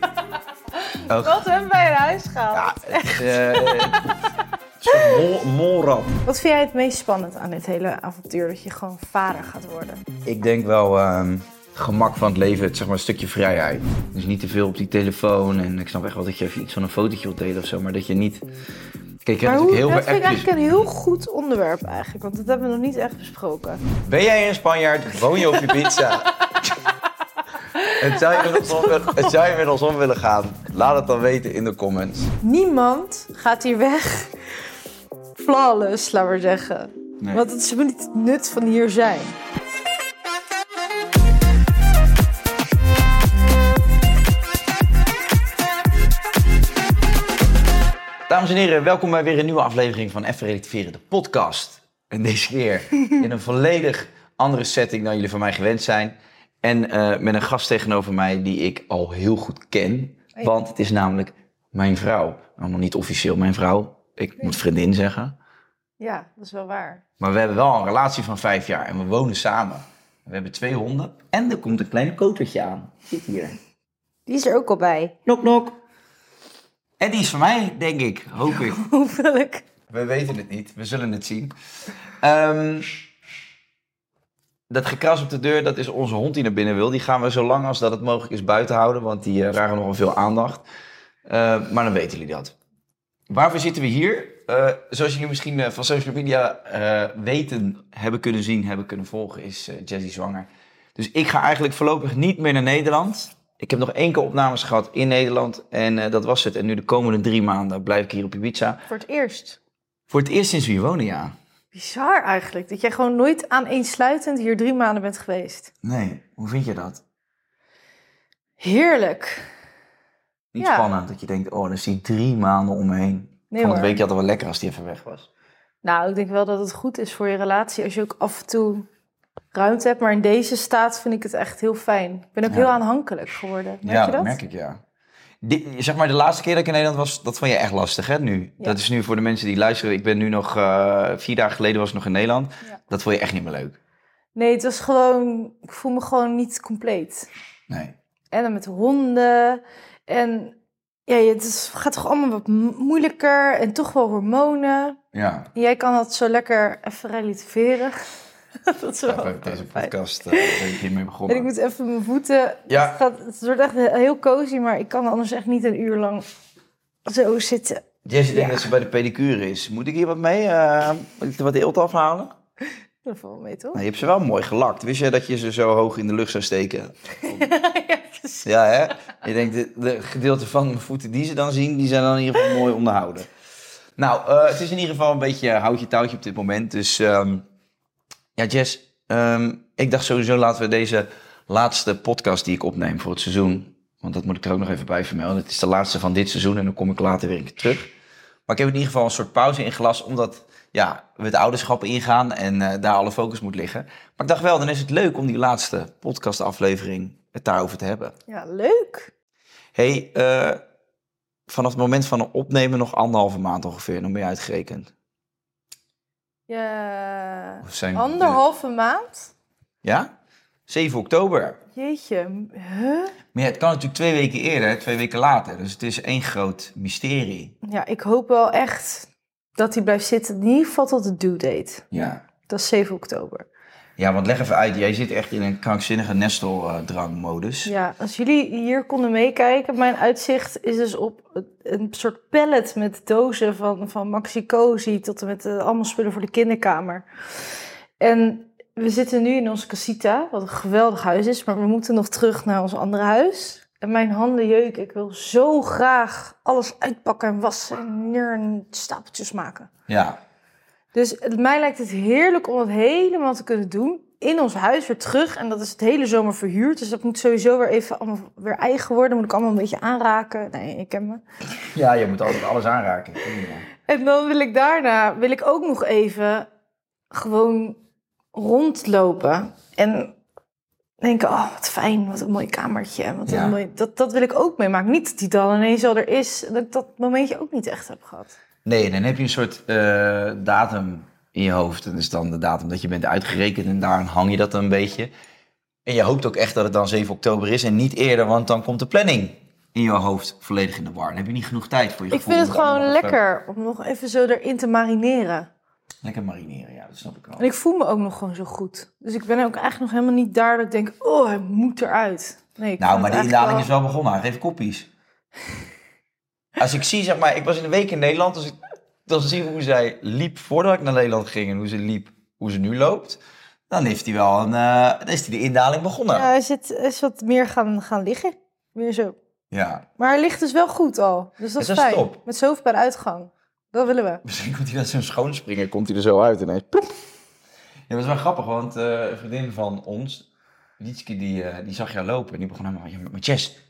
Wat hebben wij in huis gehaald? Mol, molrap. Wat vind jij het meest spannend aan dit hele avontuur? Dat je gewoon vader gaat worden. Ik denk wel ehm, gemak van het leven, het, zeg maar een stukje vrijheid. Dus niet te veel op die telefoon. En ik snap echt wel dat je even iets van een fotootje wilt delen of zo. Maar dat je niet... Kijk, je Maar hebt hoe, natuurlijk heel dat vind ik eigenlijk een heel goed onderwerp eigenlijk. Want dat hebben we nog niet echt besproken. Ben jij een Spanjaard? Woon je op je pizza? en zou je, met ons om, willen- en zou je met ons om willen gaan? Laat het dan weten in de comments. Niemand gaat hier weg flawless, laten we zeggen. Nee. Want het is helemaal niet het nut van hier zijn. Dames en heren, welkom bij weer een nieuwe aflevering van Even Relativeren, de podcast. En deze keer in een volledig andere setting dan jullie van mij gewend zijn. En eh, met een gast tegenover mij die ik al heel goed ken. Want het is namelijk mijn vrouw. Nou, nog niet officieel mijn vrouw. Ik moet vriendin zeggen. Ja, dat is wel waar. Maar we hebben wel een relatie van vijf jaar en we wonen samen. We hebben twee honden en er komt een klein kotertje aan. Zit hier. Die is er ook al bij. Nok, nok. En die is van mij, denk ik. Hoop ik. Hopelijk. We weten het niet. We zullen het zien. Ehm, dat gekras op de deur, dat is onze hond die naar binnen wil. Die gaan we zo lang als dat het mogelijk is buiten houden, want die uh, vragen nogal veel aandacht. Eh, maar dan weten jullie dat. Waarvoor zitten we hier? Eh, zoals jullie misschien eh, van social media eh, weten, hebben kunnen zien, hebben kunnen volgen, is eh Jessie zwanger. Dus ik ga eigenlijk voorlopig niet meer naar Nederland. Ik heb nog één keer opnames gehad in Nederland en eh, dat was het. En nu de komende drie maanden blijf ik hier op Ibiza. Voor het eerst. Voor het eerst sinds we hier wonen, ja. Bizar eigenlijk. Dat jij gewoon nooit aaneensluitend hier drie maanden bent geweest. Nee, hoe vind je dat? Heerlijk. Niet Ja. spannend dat je denkt, oh, dan zie ik drie maanden om me heen. Nee Van het weekje had het wel lekker als die even weg was. Nou, ik denk wel dat het goed is voor je relatie als je ook af en toe ruimte hebt. Maar in deze staat vind ik het echt heel fijn. Ik ben ook Ja. heel aanhankelijk geworden. Merk ja, je dat? merk ik, ja. Die, zeg maar, de laatste keer dat ik in Nederland was, dat vond je echt lastig, hè, nu? Ja. Dat is nu voor de mensen die luisteren. Ik ben nu nog, eh, vier dagen geleden was ik nog in Nederland. Ja. Dat vond je echt niet meer leuk. Nee, het was gewoon... Ik voel me gewoon niet compleet. Nee. En dan met honden. En ja, het is, gaat toch allemaal wat mo- moeilijker. En toch wel hormonen. Ja, En jij kan dat zo lekker even relativeren. dat is wel even deze podcast uh, ben ik hiermee En begonnen. ik moet even mijn voeten... Ja. Het, gaat, het wordt echt heel cozy, maar ik kan anders echt niet een uur lang zo zitten. Jessie denkt Ja. dat ze bij de pedicure is. Moet ik hier wat mee? Eh, moet ik er wat eelt afhalen? Dat valt mee, toch? Nou, je hebt ze wel mooi gelakt. Wist je dat je ze zo hoog in de lucht zou steken? ja, precies. Ja, hè? Je denkt, de, de gedeelte van mijn voeten die ze dan zien, die zijn dan in ieder geval mooi onderhouden. Nou, eh, het is in ieder geval een beetje houtje touwtje op dit moment. Dus ehm, ja, Jess, ehm, ik dacht sowieso laten we deze laatste podcast die ik opneem voor het seizoen, want dat moet ik er ook nog even bij vermelden. Het is de laatste van dit seizoen en dan kom ik later weer een keer terug. Maar ik heb in ieder geval een soort pauze ingelast, omdat ja, we het ouderschap ingaan en eh, daar alle focus moet liggen. Maar ik dacht wel, dan is het leuk om die laatste podcastaflevering het daarover te hebben. Ja, leuk. hey, eh, vanaf het moment van het opnemen nog anderhalve maand ongeveer, dan ben je uitgerekend. Ja, zijn- anderhalve maand? Ja? 7 oktober. Jeetje, huh? Maar ja, het kan natuurlijk twee weken eerder, twee weken later. Dus het is één groot mysterie. Ja, ik hoop wel echt dat hij blijft zitten. In ieder geval tot de due date. Ja. Dat is 7 oktober. Ja, want leg even uit. Jij zit echt in een krankzinnige nesteldrangmodus. Ja, als jullie hier konden meekijken, mijn uitzicht is dus op een soort pallet met dozen van, van Maxi Cozy tot en met eh, allemaal spullen voor de kinderkamer. En we zitten nu in onze casita, wat een geweldig huis is, maar we moeten nog terug naar ons andere huis. En mijn handen jeuken. Ik wil zo graag alles uitpakken en wassen en neer en stapeltjes maken. Ja. Dus mij lijkt het heerlijk om het helemaal te kunnen doen. In ons huis weer terug. En dat is het hele zomer verhuurd. Dus dat moet sowieso weer even allemaal weer eigen worden. Moet ik allemaal een beetje aanraken. Nee, ik ken me. Ja, je moet altijd alles aanraken. En dan wil ik daarna, wil ik ook nog even gewoon rondlopen. En denken, oh wat fijn, wat een mooi kamertje. Wat Ja. een mooi, dat, dat wil ik ook meemaken. Niet dat die dan ineens al er is. Dat ik dat momentje ook niet echt heb gehad. Nee, dan heb je een soort eh, datum in je hoofd. Dat is dan de datum dat je bent uitgerekend en daar hang je dat een beetje. En je hoopt ook echt dat het dan 7 oktober is en niet eerder, want dan komt de planning in je hoofd volledig in de war. Dan heb je niet genoeg tijd voor je Ik gevoel vind het gewoon lekker om nog even zo erin te marineren. Lekker marineren, ja, dat snap ik wel. En ik voel me ook nog gewoon zo goed. Dus ik ben ook eigenlijk nog helemaal niet daar dat ik denk, oh, hij moet eruit. Nee, ik Nou, maar de het indaling is wel begonnen. Hij geeft koppies. Als ik zie, zeg maar, ik was in een week in Nederland, dus ik dan zie hoe zij liep voordat ik naar Nederland ging en hoe ze liep, hoe ze nu loopt. Dan heeft hij wel een, eh, dan is hij de indaling begonnen. Ja, hij zit, hij is wat meer gaan, gaan liggen. Meer zo. ja. Maar hij ligt dus wel goed al. Dus dat is Dat is fijn. Met zoveel bij de uitgang. Dat willen we. Misschien komt hij met zo'n schoonspringer, komt hij er zo uit ineens. Ploep. Ja, dat is wel grappig, want eh, een vriendin van ons, Lietske, die, eh, die zag jou lopen. En die begon helemaal, ja, maar Jess,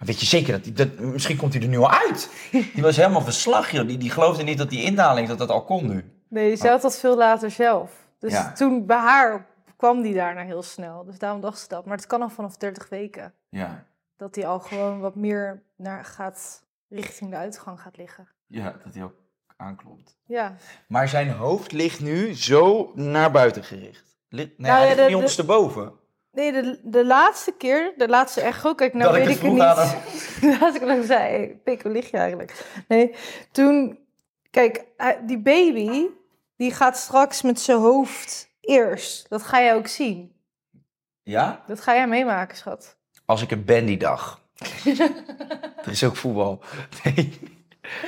maar weet je zeker dat, hij, dat misschien komt hij er nu al uit? Die was helemaal verslag, joh. Die, die geloofde niet dat die indaling, dat dat al kon nu. Nee, ze had dat veel later zelf. Dus Ja. toen bij haar kwam die daarna heel snel. Dus daarom dacht ze dat. Maar het kan al vanaf 30 weken. Ja, Dat hij al gewoon wat meer naar gaat, richting de uitgang gaat liggen. ja dat hij ook aanklopt. Ja. Maar zijn hoofd ligt nu zo naar buiten gericht. Ligt, nee, Nou hij ja, ligt de- niet de- ondersteboven. Nee, de, de laatste keer, de laatste echo, kijk, nou Dat weet ik het niet. Laat ik nog zei, hey, pik, hoe lig je eigenlijk? Nee, toen, kijk, die baby, die gaat straks met zijn hoofd eerst. Dat ga jij ook zien. Ja? Dat ga jij meemaken, schat. Als ik er ben die dag. er is ook voetbal. Nee,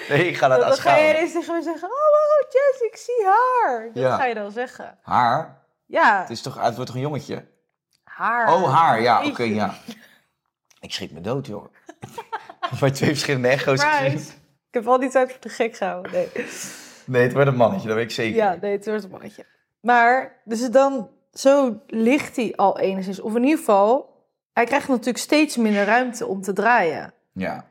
nee ik ga dat Dan, dan ga je aanschouwen. tegen me zeggen, oh wow, Jess, ik zie haar. Dat Ja. ga je dan zeggen. Haar? Ja, Het, is toch, het wordt toch een jongetje? Haar. Oh, haar, ja, oké, ja. Ik schrik me dood, joh. Bij twee verschillende echo's gezien. Ik heb al die tijd voor de gek gehouden. Nee. Nee, het wordt een mannetje, dat weet ik zeker. Ja, nee, het wordt een mannetje. Maar, dus dan, zo ligt hij al enigszins. Of in ieder geval, hij krijgt natuurlijk steeds minder ruimte om te draaien. Ja.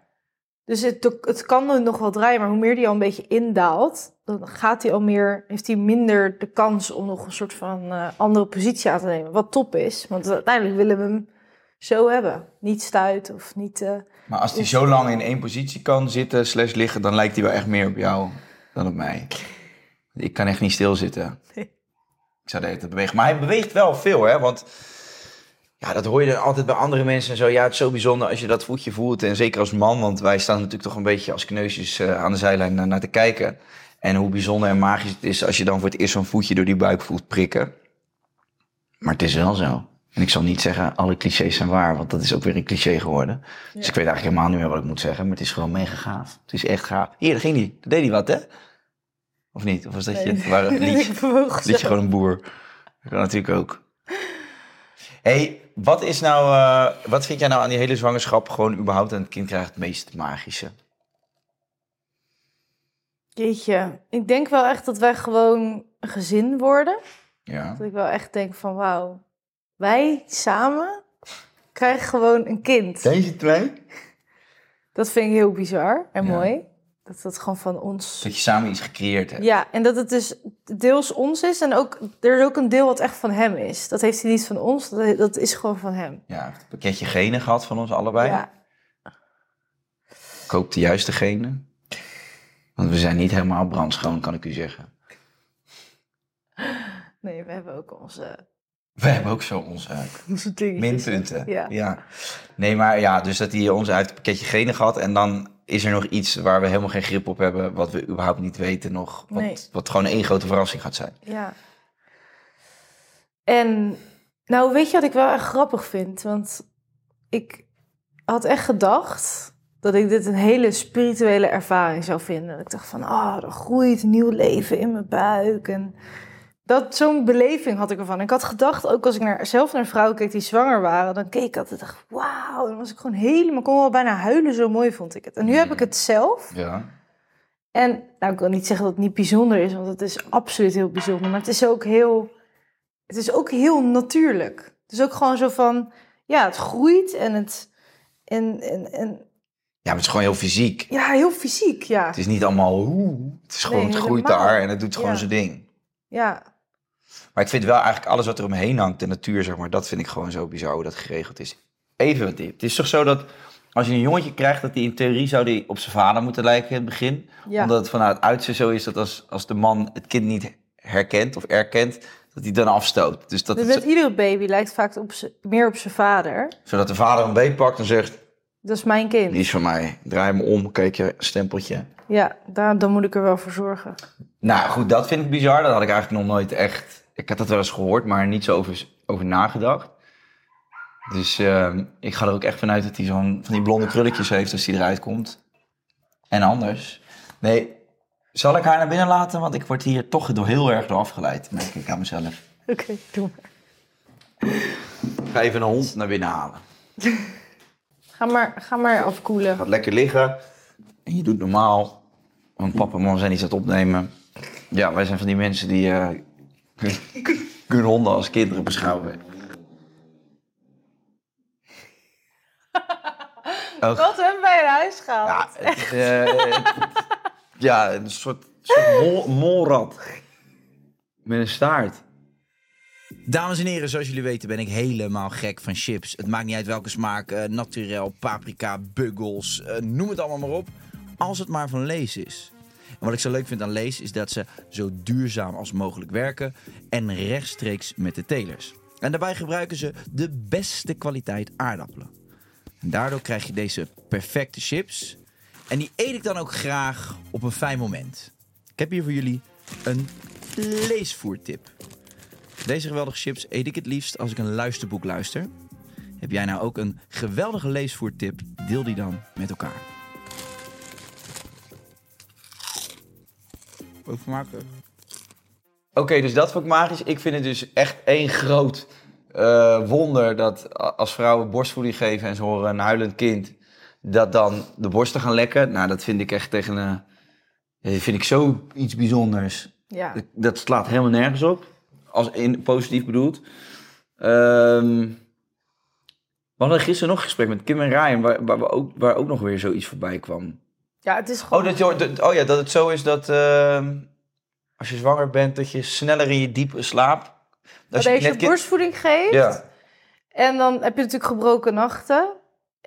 Dus het, het kan er nog wel draaien, maar hoe meer hij al een beetje indaalt, dan gaat hij al meer, heeft hij minder de kans om nog een soort van eh, andere positie aan te nemen. Wat top is, want uiteindelijk willen we hem zo hebben. Niet stuit of niet... eh, Maar als hij zo lang in één positie kan zitten, slash liggen, dan lijkt hij wel echt meer op jou dan op mij. Ik kan echt niet stilzitten. Nee. Ik zou de hele tijd bewegen. Maar hij beweegt wel veel, hè? Want ja, dat hoor je dan altijd bij andere mensen en zo. Ja, het is zo bijzonder als je dat voetje voelt. En zeker als man, want wij staan natuurlijk toch een beetje als kneusjes eh, aan de zijlijn naar, naar te kijken. En hoe bijzonder en magisch het is als je dan voor het eerst zo'n voetje door die buik voelt prikken. Maar het is wel zo. En ik zal niet zeggen, alle clichés zijn waar, want dat is ook weer een cliché geworden. Dus ik weet eigenlijk helemaal niet meer wat ik moet zeggen, maar het is gewoon mega gaaf. Het is echt gaaf. Hier, daar ging hij. Daar deed hij wat, hè? Of niet? Of was dat je? Nee. Een liedje, gewoon een boer. Dat kan natuurlijk ook. Hey, wat is nou, eh, wat vind jij nou aan die hele zwangerschap, gewoon überhaupt aan het kind krijgt het meest magische? Jeetje, ik denk wel echt dat wij gewoon een gezin worden. Ja. Dat ik wel echt denk van wauw, wij samen krijgen gewoon een kind. Deze twee? Dat vind ik heel bizar en Ja. mooi. Dat dat gewoon van ons... Dat je samen iets gecreëerd hebt. Ja, en dat het dus deels ons is en ook er is ook een deel wat echt van hem is. Dat heeft hij niet van ons, dat, dat is gewoon van hem. Ja, een pakketje genen gehad van ons allebei. Ja, Koop de juiste genen. Want we zijn niet helemaal brandschoon, kan ik u zeggen. nee, we hebben ook onze, We hebben ook zo onze onze minpunten. Ja. Nee, maar ja, dus dat hij ons uit het pakketje genen gehad. En dan is er nog iets waar we helemaal geen grip op hebben. Wat we überhaupt niet weten nog. Wat, Nee. wat gewoon één grote verrassing gaat zijn. Ja. En nou, weet je wat ik wel echt grappig vind? Want ik had echt gedacht dat ik dit een hele spirituele ervaring zou vinden. Ik dacht van, ah, er groeit nieuw leven in mijn buik. En dat, zo'n beleving had ik ervan. Ik had gedacht, ook als ik naar, zelf naar vrouwen keek die zwanger waren, dan keek ik altijd, dacht, wauw. Dan was ik gewoon helemaal, kon wel bijna huilen, zo mooi vond ik het. En nu heb ik het zelf. Ja. En nou, ik wil niet zeggen dat het niet bijzonder is, want het is absoluut heel bijzonder. Maar het is ook heel, het is ook heel natuurlijk. Het is ook gewoon zo van, ja, het groeit en het, en, en, en Ja, maar het is gewoon heel fysiek. ja, heel fysiek, ja. Het is niet allemaal hoe. Het is gewoon, Nee, het groeit daar en het doet gewoon Ja. zijn ding. Ja, Maar ik vind wel eigenlijk alles wat er omheen hangt, de natuur zeg maar, dat vind ik gewoon zo bizar hoe dat geregeld is. Even wat dit. Het is toch zo dat als je een jongetje krijgt, dat die in theorie zou die op zijn vader moeten lijken in het begin. ja. Omdat het vanuit uiterste zo is dat als, als de man het kind niet herkent of erkent, dat hij dan afstoot. Dus dat Dus het met iedere baby lijkt vaak op meer op zijn vader. zodat de vader een beet pakt en zegt, Dat is mijn kind. die is van mij. Draai hem om, kijk je, stempeltje. Ja, daar, dan moet ik er wel voor zorgen. Nou goed, dat vind ik bizar. Dat had ik eigenlijk nog nooit echt... Ik had dat wel eens gehoord, maar niet zo over, over nagedacht. Dus ehm, ik ga er ook echt vanuit dat hij zo'n van die blonde krulletjes heeft als hij eruit komt. En anders. Nee, zal ik haar naar binnen laten? Want ik word hier toch door heel erg door afgeleid, merk ik aan mezelf. Oké, doe maar. Ik ga even een hond naar binnen halen. Ga maar, ga maar afkoelen. Gaat lekker liggen. En je doet normaal. Want papa en mama zijn iets aan het opnemen. Ja, wij zijn van die mensen die eh, hun honden als kinderen beschouwen. Oh, Wat hebben wij in huis gehaald? ja, het, eh, ja, een soort, soort mol, molrat. Met een staart. Dames en heren, zoals jullie weten ben ik helemaal gek van chips. Het maakt niet uit welke smaak, eh naturel, paprika, buggles, eh, noem het allemaal maar op. Als het maar van Lees is. Wat ik zo leuk vind aan Lees is dat ze zo duurzaam als mogelijk werken en rechtstreeks met de telers. En daarbij gebruiken ze de beste kwaliteit aardappelen. En daardoor krijg je deze perfecte chips. En die eet ik dan ook graag op een fijn moment. Ik heb hier voor jullie een leesvoertip. Deze geweldige chips eet ik het liefst als ik een luisterboek luister. Heb jij nou ook een geweldige leesvoertip? Deel die dan met elkaar. Ook vermakelijk. Oké, dus dat vond ik magisch. Ik vind het dus echt één groot eh, wonder dat als vrouwen borstvoeding geven en ze horen een huilend kind, dat dan de borsten gaan lekken. Nou, dat vind ik echt tegen een. ja, vind ik zo iets bijzonders. Ja. Dat- Dat slaat helemaal nergens op. Als in positief bedoeld. Ehm, we hadden gisteren nog een gesprek met Kim en Ryan, waar, waar, we ook, waar ook nog weer zoiets voorbij kwam. Ja, het is gewoon... Oh, dat, je, dat- oh ja, dat het zo is dat ehm, als je zwanger bent, dat je sneller in je diepe slaap. dat als je kind- borstvoeding geeft. Ja, En dan heb je natuurlijk gebroken nachten.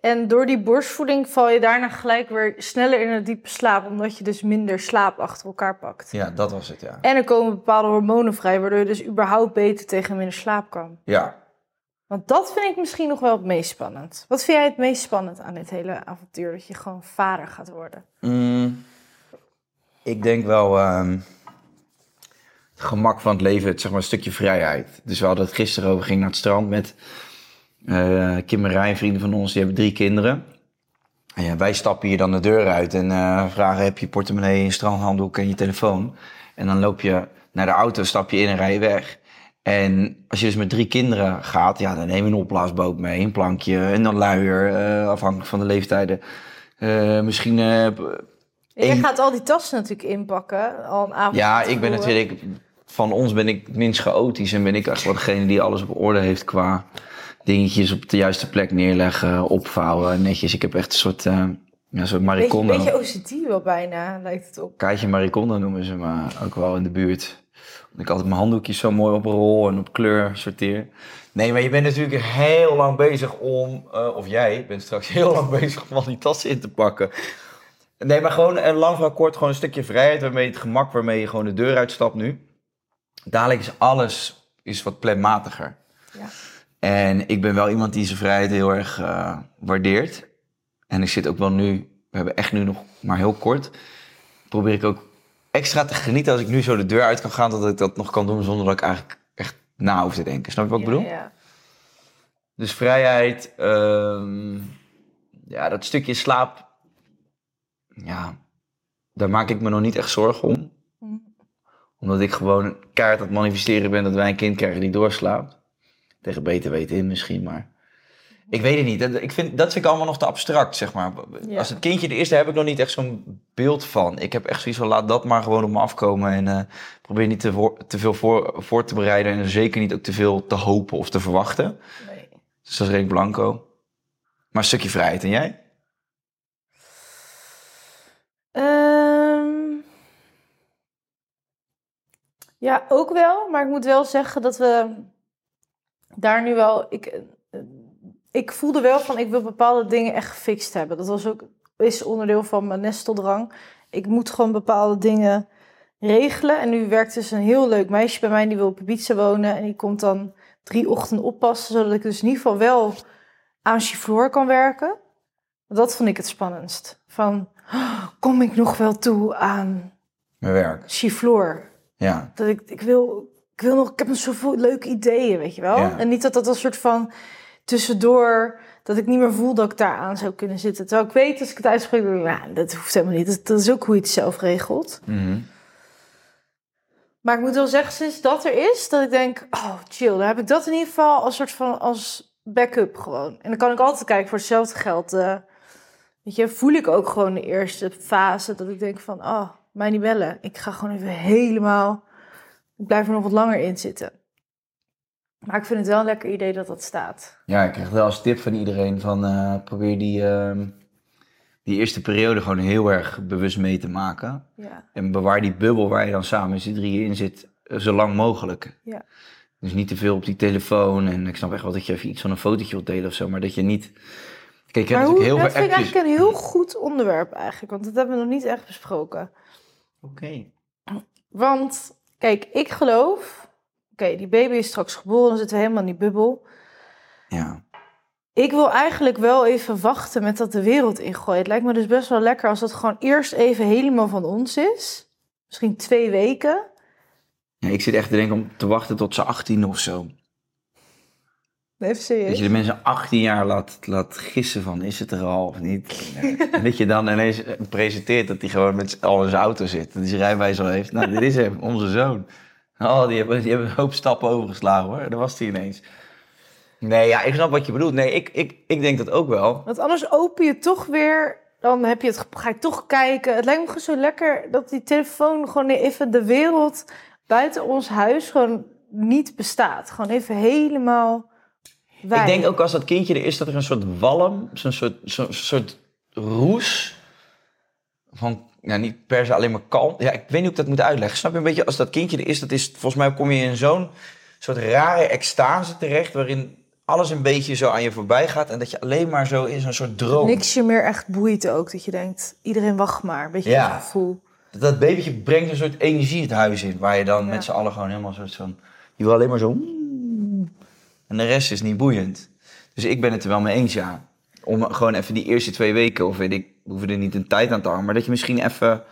En door die borstvoeding val je daarna gelijk weer sneller in een diepe slaap. Omdat je dus minder slaap achter elkaar pakt. ja, dat was het, ja. En er komen bepaalde hormonen vrij, waardoor je dus überhaupt beter tegen minder slaap kan. Ja, Want dat vind ik misschien nog wel het meest spannend. Wat vind jij het meest spannend aan dit hele avontuur? Dat je gewoon vader gaat worden. Mm, ik denk wel ehm, het gemak van het leven, het, zeg maar een stukje vrijheid. Dus we hadden het gisteren over, gingen naar het strand met eh, Kim en Rijn, vrienden van ons, die hebben drie kinderen. En ja, wij stappen hier dan de deur uit en eh, vragen, heb je portemonnee, een strandhanddoek en je telefoon? En dan loop je naar de auto, stap je in en rij je weg. En als je dus met drie kinderen gaat, ja, dan neem je een opblaasboot mee, een plankje, en een luier, eh, afhankelijk van de leeftijden. Eh, misschien eh, En jij gaat al die tassen natuurlijk inpakken, al een avond Ja, ik ben natuurlijk... Van ons ben ik het minst chaotisch en ben ik echt wel degene die alles op orde heeft qua dingetjes op de juiste plek neerleggen, opvouwen, netjes. Ik heb echt een soort, eh ja, een Beetje, Maricondo. beetje OCD wel bijna, lijkt het op. Kaatje Maricondo noemen ze me ook wel in de buurt. Ik altijd mijn handdoekjes zo mooi op rol en op kleur sorteer. Nee, maar je bent natuurlijk heel lang bezig om, eh, of jij bent straks heel lang bezig om al die tassen in te pakken. Nee, maar gewoon een lang verhaal kort, gewoon een stukje vrijheid waarmee het gemak waarmee je gewoon de deur uitstapt nu. Dadelijk is alles is wat planmatiger. Ja. En ik ben wel iemand die zijn vrijheid heel erg eh, waardeert. En ik zit ook wel nu, we hebben echt nu nog maar heel kort, probeer ik ook extra te genieten als ik nu zo de deur uit kan gaan, dat ik dat nog kan doen zonder dat ik eigenlijk echt na hoef te denken. Snap je wat ik Ja, bedoel? ja. Dus vrijheid, ehm, ja, dat stukje slaap, ja, daar maak ik me nog niet echt zorgen om. Hm. Omdat ik gewoon kaart aan het manifesteren ben dat wij een kind krijgen die doorslaapt. Tegen beter weten in misschien, maar... Ik weet het niet. Dat, ik vind, dat vind ik allemaal nog te abstract, zeg maar. Ja. Als het kindje er is, daar heb ik nog niet echt zo'n beeld van. Ik heb echt zoiets van, laat dat maar gewoon op me afkomen. En eh, probeer niet te, voor- te veel voor, voor te bereiden. En zeker niet ook te veel te hopen of te verwachten. Nee. Dus dat is redelijk blanco. Maar een stukje vrijheid. En jij? Ehm, ja, ook wel. Maar ik moet wel zeggen dat we daar nu wel... Ik, eh, ik voelde wel van, ik wil bepaalde dingen echt gefixt hebben. Dat was ook is onderdeel van mijn nesteldrang. Ik moet gewoon bepaalde dingen regelen. En nu werkt dus een heel leuk meisje bij mij, die wil op Ibiza wonen. En die komt dan drie ochtenden oppassen, zodat ik dus in ieder geval wel aan Chifloor kan werken. Dat vond ik het spannendst. Van, "Oh, kom ik nog wel toe aan Mijn werk. Chifloor? Ja. Dat ik, ik wil, ik wil nog, ik heb nog zoveel leuke ideeën, weet je wel? Ja. En niet dat dat een soort van tussendoor, dat ik niet meer voel dat ik daar aan zou kunnen zitten. Terwijl ik weet, als ik het uitspreek, nou, dat hoeft helemaal niet. Dat, dat is ook hoe je het zelf regelt. Mhm. Maar ik moet wel zeggen, sinds dat er is, dat ik denk, oh chill, dan heb ik dat in ieder geval als soort van als backup gewoon. En dan kan ik altijd kijken voor hetzelfde geld. eh, weet je, voel ik ook gewoon de eerste fase dat ik denk van, oh, mij niet bellen. Ik ga gewoon even helemaal, ik blijf er nog wat langer in zitten. Maar ik vind het wel een lekker idee dat dat staat. Ja, ik krijg wel als tip van iedereen van eh, probeer die, ehm, die eerste periode gewoon heel erg bewust mee te maken. Ja, En bewaar die bubbel waar je dan samen met z'n drieën in zit, eh, zo lang mogelijk. ja. Dus niet te veel op die telefoon. En ik snap echt wel dat je even iets van een fotootje wilt delen of zo. Maar dat je niet... Kijk, je Maar hoe, natuurlijk heel dat vind ik eigenlijk een heel goed onderwerp eigenlijk, want dat hebben we nog niet echt besproken. Oké. Want, kijk, ik geloof... Oké, die baby is straks geboren, dan zitten we helemaal in die bubbel. Ja. Ik wil eigenlijk wel even wachten met dat de wereld ingooien. Het lijkt me dus best wel lekker als dat gewoon eerst even helemaal van ons is. Misschien twee weken. ja. Ik zit echt te denken om te wachten tot ze 18 of zo. Even Dat serieus. je de mensen 18 jaar laat, laat gissen van is het er al of niet. En dat je dan ineens presenteert dat hij gewoon met al in zijn auto zit. Dat hij zijn rijbewijs al heeft. Nou, dit is hem, onze zoon. Oh, die hebben, die hebben een hoop stappen overgeslagen hoor. Daar was hij ineens. Nee, ja, ik snap wat je bedoelt. Nee, ik, ik, ik denk dat ook wel. Want anders open je toch weer... Dan heb je het, ga je toch kijken. Het lijkt me gewoon zo lekker dat die telefoon gewoon even de wereld buiten ons huis gewoon niet bestaat. Gewoon even helemaal wij. Ik denk ook als dat kindje er is, dat er een soort walm, zo'n soort, zo'n soort roes van, ja, niet per se alleen maar kalm. Ja, ik weet niet hoe ik dat moet uitleggen. Snap je een beetje, als dat kindje er is, dat is, volgens mij kom je in zo'n soort rare extase terecht, waarin alles een beetje zo aan je voorbij gaat en dat je alleen maar zo in zo'n soort droom. Niks je meer echt boeit ook. Dat je denkt, iedereen wacht maar. Een beetje Ja. dat gevoel. Dat, dat babytje brengt een soort energie het huis in, waar je dan Ja. met z'n allen gewoon helemaal soort van, je wil alleen maar zo, en de rest is niet boeiend. Dus ik ben het er wel mee eens, ja. Om gewoon even die eerste twee weken, of weet ik, we hoeven er niet een tijd aan te hangen, maar dat je misschien even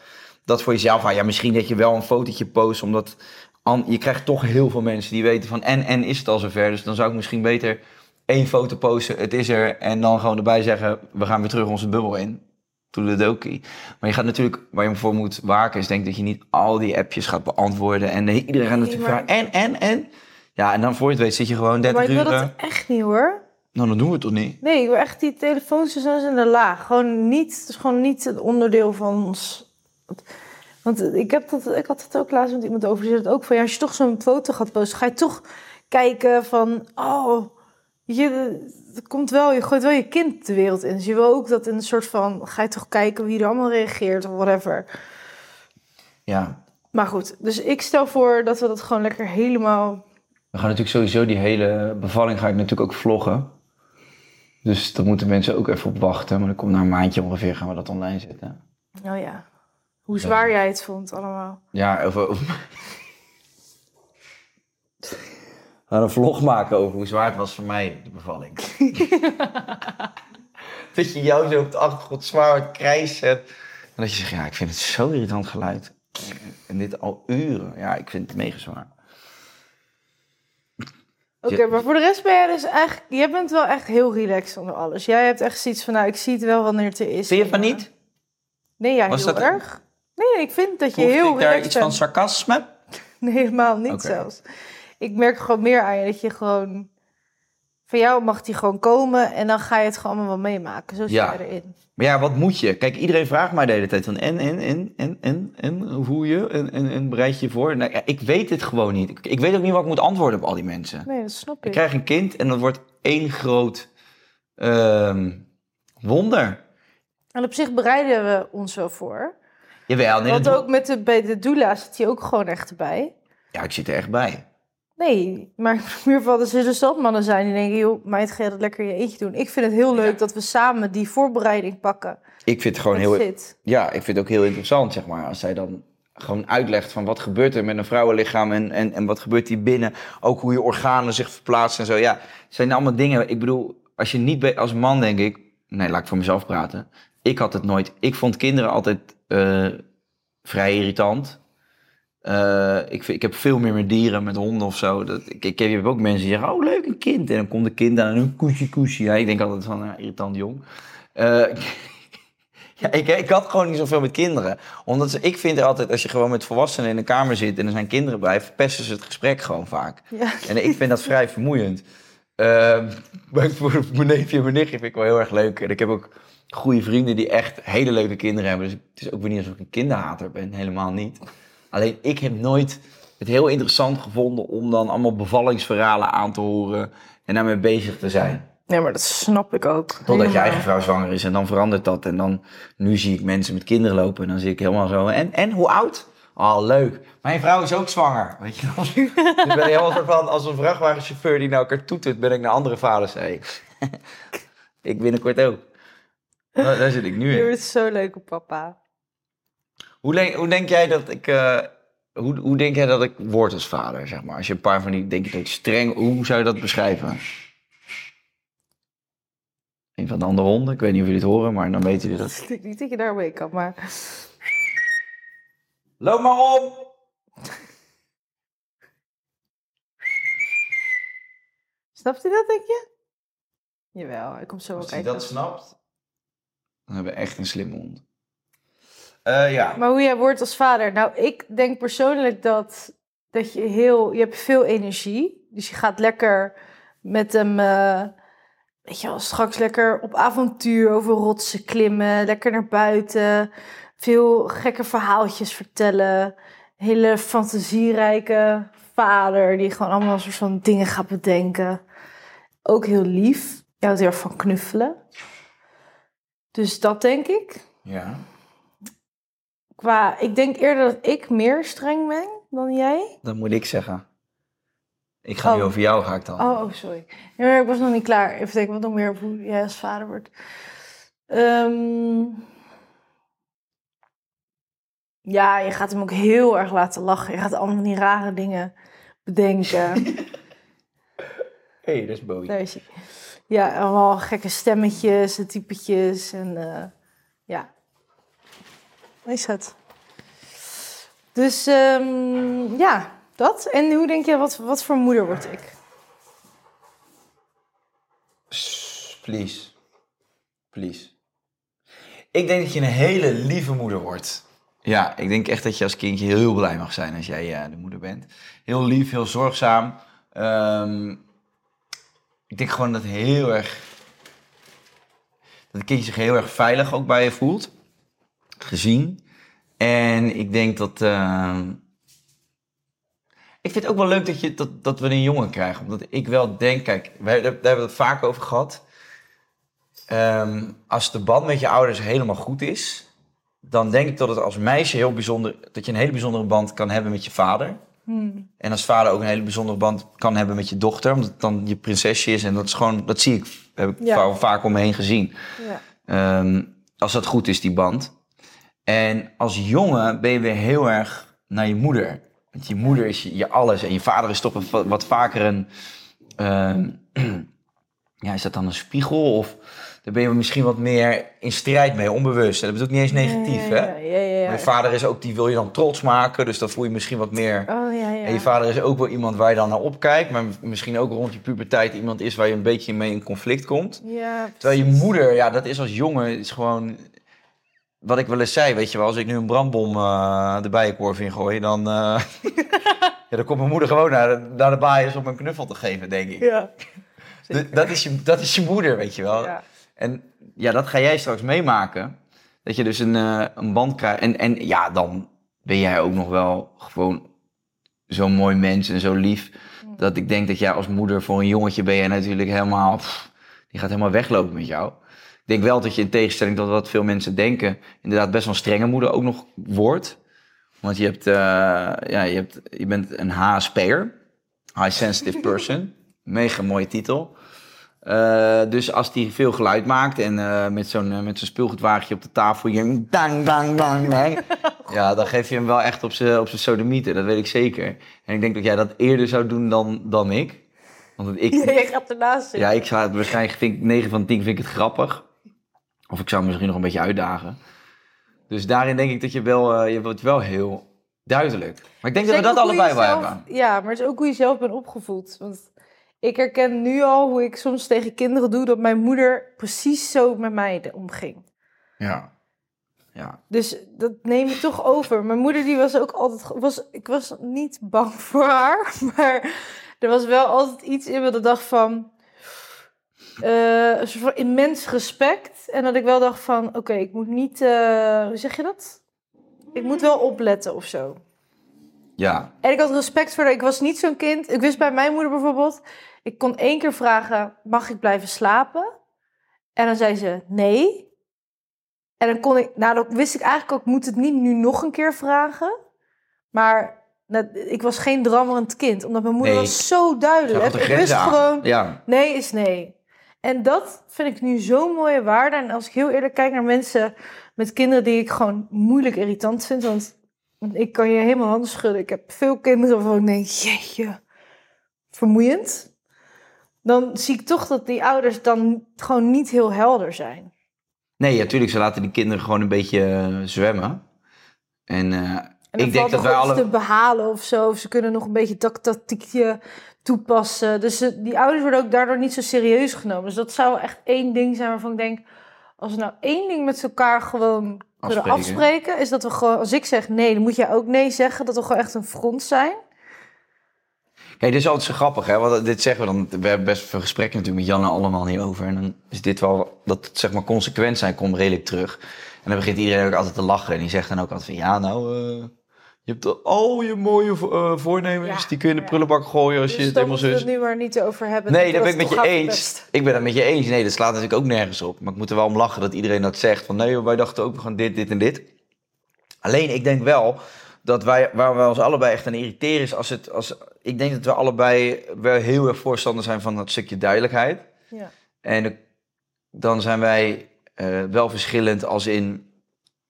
dat voor jezelf, ah, ja, misschien dat je wel een fotootje post, omdat an- je krijgt toch heel veel mensen die weten van, en, en is het al zover, dus dan zou ik misschien beter één foto posten, het is er, en dan gewoon erbij zeggen, we gaan weer terug onze bubbel in. Toedeledokie. Maar je gaat natuurlijk, waar je voor moet waken, is denk dat je niet al die appjes gaat beantwoorden. En de- iedereen gaat natuurlijk vragen, en, en, en. Ja, en dan voor je het weet zit je gewoon 30 Maar ik wil uur... dat echt niet hoor. Nou, dan doen we het toch niet? Nee, ik wil echt die telefoons zo in de laag. Gewoon niet, het is gewoon niet het onderdeel van ons. Want ik, heb dat, ik had het ook laatst met iemand over. Die zei het ook van, ja, als je toch zo'n foto gaat posten, ga je toch kijken van, oh, je, het komt wel, je gooit wel je kind de wereld in. Dus je wil ook dat in een soort van, ga je toch kijken wie er allemaal reageert of whatever. Ja. Maar goed, dus ik stel voor dat we dat gewoon lekker helemaal... We gaan natuurlijk sowieso die hele bevalling ga ik natuurlijk ook vloggen. Dus daar moeten mensen ook even op wachten. Maar dan komt na een maandje ongeveer gaan we dat online zetten. Oh ja, hoe zwaar jij het vond allemaal. Ja, over... over... We gaan een vlog maken over hoe zwaar het was voor mij, de bevalling. dat je jou zo op de achtergrond zwaar het krijs zet. En dat je zegt, ja, ik vind het zo irritant geluid. En dit al uren. Ja, ik vind het mega zwaar. Oké, maar voor de rest ben jij dus eigenlijk... Jij bent wel echt heel relaxed onder alles. Jij hebt echt zoiets van, nou, ik zie het wel wanneer het er is. Vind je van niet? Nee, ja, Was heel dat- erg. Nee, ik vind dat je heel ik daar relaxed iets van sarcasme? Nee, helemaal niet zelfs. Ik merk gewoon meer aan je dat je gewoon... Van jou mag die gewoon komen en dan ga je het gewoon allemaal wel meemaken. Zo zit Ja. jij erin. Maar ja, wat moet je? Kijk, iedereen vraagt mij de hele tijd van en, en, en, en, en, en, hoe je? En, en, en bereid je je voor? Nou, ja, ik weet het gewoon niet. Ik, ik weet ook niet wat ik moet antwoorden op al die mensen. Nee, dat snap ik. Ik krijg een kind en dat wordt één groot ehm, wonder. En op zich bereiden we ons wel voor. Jawel, nee, Want ook met de, bij de doula zit hij ook gewoon echt erbij. Ja, ik zit er echt bij. Nee, maar meer van, er zullen stadmannen zijn die denken... joh, meid, ga je dat lekker je eentje doen. Ik vind het heel leuk dat we samen die voorbereiding pakken. Ik vind het gewoon heel... Ja, ik vind het ook heel interessant, zeg maar. Als zij dan gewoon uitlegt van wat gebeurt er met een vrouwenlichaam en, en, en wat gebeurt hier binnen. Ook hoe je organen zich verplaatsen en zo. Ja, het zijn allemaal dingen. Ik bedoel, als je niet als man denk ik... Nee, laat ik voor mezelf praten. Ik had het nooit... Ik vond kinderen altijd eh, vrij irritant. Eh, ik, ik heb veel meer met dieren, met honden of zo. Dat, ik, ik, je hebt ook mensen die zeggen, oh leuk, een kind. En dan komt een kind aan en een koesje koesje. Ja, ik denk altijd van, ja, irritant jong. Eh, ja, ik, ik had gewoon niet zoveel met kinderen. Omdat ze, ik vind er altijd, als je gewoon met volwassenen in een kamer zit en er zijn kinderen bij, verpesten ze het gesprek gewoon vaak. Ja. En ik vind dat vrij vermoeiend. Voor mijn neefje en mijn nichtje vind ik wel heel erg leuk. En ik heb ook goede vrienden die echt hele leuke kinderen hebben. Dus het is ook weer niet alsof ik een kinderhater ben, helemaal niet. Alleen ik heb nooit het heel interessant gevonden om dan allemaal bevallingsverhalen aan te horen en daarmee bezig te zijn. Nee, maar dat snap ik ook. Totdat je eigen vrouw zwanger is en dan verandert dat. En dan, nu zie ik mensen met kinderen lopen en dan zie ik helemaal zo. En, en hoe oud? Oh, leuk. Mijn vrouw is ook zwanger. Weet je wel? dus ben je helemaal soort van, als een vrachtwagenchauffeur die naar elkaar toetert, ben ik naar andere vaders. Hey. ik binnenkort ook. Nou, daar zit ik nu Je in. wordt zo leuk op papa. Hoe, denk- hoe denk jij dat ik... eh, hoe, hoe denk jij dat ik word als vader, zeg maar? Als je een paar van die, denk je dat streng... Hoe zou je dat beschrijven? Een van de andere honden. Ik weet niet of jullie het horen, maar dan weten jullie dat. Ik niet dat je daarmee kan, maar... Loop maar op! Snapt hij dat, denk je? Jawel, hij komt zo wel Als hij dat snapt, dan hebben we echt een slimme hond. Eh, ja. Maar hoe jij wordt als vader? Nou, ik denk persoonlijk dat, dat je heel... Je hebt veel energie. Dus je gaat lekker met hem... eh, weet je wel, straks lekker op avontuur over rotsen klimmen. Lekker naar buiten. Veel gekke verhaaltjes vertellen. Hele fantasierijke vader die gewoon allemaal soort van dingen gaat bedenken. Ook heel lief. Je houdt heel erg van knuffelen. Dus dat denk ik. ja. Qua, ik denk eerder dat ik meer streng ben dan jij. Dat moet ik zeggen. Ik ga nu Oh. over jou, ga ik dan. Oh, oh sorry. Ja, maar ik was nog niet klaar. Even denken wat nog meer hoe jij als vader wordt. Ehm, ja, je gaat hem ook heel erg laten lachen. Je gaat allemaal die rare dingen bedenken. hey, dat is Bowie. Daar is hij. Ja, allemaal gekke stemmetjes en typetjes. En eh, is het? Dus ehm, ja, dat. En hoe denk je, wat, wat voor moeder word ik? Please. Please. Ik denk dat je een hele lieve moeder wordt. Ja, ik denk echt dat je als kindje heel blij mag zijn als jij eh, de moeder bent. Heel lief, heel zorgzaam. Ehm, ik denk gewoon dat heel erg... Dat het kindje zich heel erg veilig ook bij je voelt. Gezien. En ik denk dat... ehm, ik vind het ook wel leuk dat, je, dat, dat we een jongen krijgen. Omdat ik wel denk, kijk, wij, daar, daar hebben we het vaak over gehad. Ehm, als de band met je ouders helemaal goed is, dan denk ik dat het als meisje heel bijzonder, dat je een hele bijzondere band kan hebben met je vader. En als vader ook een hele bijzondere band kan hebben met je dochter, omdat het dan je prinsesje is. En dat is gewoon, dat zie ik, heb ik Ja. vaak om me heen gezien. Ja. Ehm, als dat goed is, die band. En als jongen ben je weer heel erg naar je moeder. Want je moeder is je, je alles. En je vader is toch wat, wat vaker een... ehm, ja, is dat dan een spiegel? Of daar ben je misschien wat meer in strijd mee, onbewust. En dat ik niet eens negatief, ja, hè? Ja, ja, ja. Mijn vader is ook, die wil je dan trots maken. Dus dat voel je misschien wat meer... Oh ja, ja. En je vader is ook wel iemand waar je dan naar opkijkt. Maar misschien ook rond je puberteit iemand is waar je een beetje mee in conflict komt. Ja, Terwijl je moeder, ja, dat is als jongen, is gewoon... Wat ik wel eens zei, weet je wel, als ik nu een brandbom eh, de bijenkorf ingooi, dan... eh, ja, dan komt mijn moeder gewoon naar de, naar de baaiers om een knuffel te geven, denk ik. Ja. Dat, is je, dat is je moeder, weet je wel. Ja. En ja, dat ga jij straks meemaken. Dat je dus een, eh, een band krijgt. En, en ja, dan ben jij ook nog wel gewoon zo'n mooi mens en zo lief. Dat ik denk dat jij als moeder voor een jongetje ben je natuurlijk helemaal... pff, die gaat helemaal weglopen met jou. Ik denk wel dat je in tegenstelling tot wat veel mensen denken... inderdaad best wel een strenge moeder ook nog wordt. Want je, hebt, eh, ja, je, hebt, je bent een HSP'er. High Sensitive Person. Mega mooie titel. Eh, dus als die veel geluid maakt en eh, met zo'n met zo'n speelgoedwagentje op de tafel je dang, dang, dang, dang. Ja, dan geef je hem wel echt op zijn op zijn sodomieten, dat weet ik zeker. En ik denk dat jij dat eerder zou doen dan, dan ik. Want ik, Jij gaat ernaast zitten. ja, ik zou het waarschijnlijk, vind, ik- 9 van de 10 vind ik het grappig. Of ik zou hem misschien nog een beetje uitdagen. Dus daarin denk ik dat je wel, eh, je wordt wel heel duidelijk. Maar ik denk dat we dat allebei wel hebben. Ja, maar het is ook hoe je zelf bent opgevoed. Want ik herken nu al hoe ik soms tegen kinderen doe... dat mijn moeder precies zo met mij omging. Ja. Ja. Dus dat neem je toch over. Mijn moeder die was ook altijd... Was, ik was niet bang voor haar, maar er was wel altijd iets in me dat dacht van... eh, een soort van immens respect. En dat ik wel dacht van, oké, ik moet niet... eh, hoe zeg je dat? Ik moet wel opletten of zo. Ja. En ik had respect voor haar. Ik was niet zo'n kind. Ik wist bij mijn moeder bijvoorbeeld... Ik kon één keer vragen, mag ik blijven slapen? En dan zei ze, nee. En dan kon ik... Nou, dan wist ik eigenlijk ook, ik moet het niet nu nog een keer vragen. Maar ik was geen drammerend kind. Omdat mijn moeder Nee. was zo duidelijk. Ik wist gewoon, Ja. nee is nee. En dat vind ik nu zo'n mooie waarde. En als ik heel eerlijk kijk naar mensen met kinderen die ik gewoon moeilijk irritant vind. Want ik kan je helemaal handen schudden. Ik heb veel kinderen waarvan ik denk, jeetje, vermoeiend. Dan zie ik toch dat die ouders dan gewoon niet heel helder zijn. Nee, natuurlijk, ze laten die kinderen gewoon een beetje eh, zwemmen. En, En dan ik denk dat wij alle... te behalen of zo. Of ze kunnen nog een beetje tak tactiekje toepassen. Dus die ouders worden ook daardoor niet zo serieus genomen. Dus dat zou echt één ding zijn waarvan ik denk... Als we nou één ding met elkaar gewoon kunnen Afspreken. afspreken... is dat we gewoon, als ik zeg nee, dan moet jij ook nee zeggen. Dat we gewoon echt een front zijn. Kijk, dit is altijd zo grappig, hè? Want dit zeggen we dan... We hebben best veel gesprekken natuurlijk met Jan en allemaal niet over. En dan is dit wel... Dat het, zeg maar consequent zijn komt redelijk terug. En dan begint iedereen ook altijd te lachen. En die zegt dan ook altijd van... Ja, nou... eh, je hebt al je mooie eh, voornemens. Ja, die kun je in de prullenbak gooien als Dus je het helemaal moeten we zus... het nu maar niet over hebben. Nee, Dat ben ik met je eens. Ik ben het met je eens. Nee, dat slaat natuurlijk ook nergens op. Maar ik moet er wel om lachen dat iedereen dat zegt. Van nee, wij dachten ook gewoon dit, dit en dit. Alleen, ik denk wel dat wij, waar we ons allebei echt aan irriteren is als het... Als, ik denk dat we allebei wel heel erg voorstander zijn van dat stukje duidelijkheid. Ja. En dan zijn wij eh, wel verschillend als in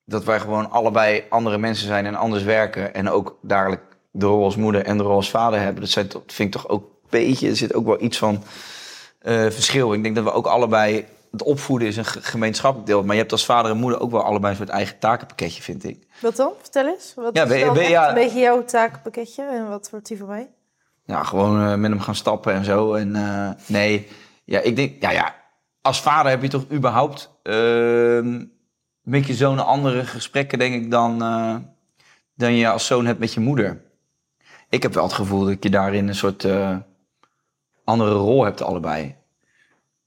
dat wij gewoon allebei andere mensen zijn en anders werken. En ook dadelijk de rol als moeder en de rol als vader hebben. Dat zijn, toch- vind ik toch ook een beetje, er zit ook wel iets van eh, verschil. Ik denk dat we ook allebei, het opvoeden is een ge- gemeenschappelijk deel. Maar je hebt als vader en moeder ook wel allebei een soort eigen takenpakketje, vind ik. Wat dan? Vertel eens. Wat Ja, is ben ben ja. een beetje jouw takenpakketje? En wat wordt die van mij? Ja, gewoon eh, met hem gaan stappen en zo. En eh, nee, ja, ik denk, ja, ja, als vader heb je toch überhaupt ehm, met je zoon andere gesprekken, denk ik, dan, eh, dan je als zoon hebt met je moeder. Ik heb wel het gevoel dat je daarin een soort eh, andere rol hebt, allebei.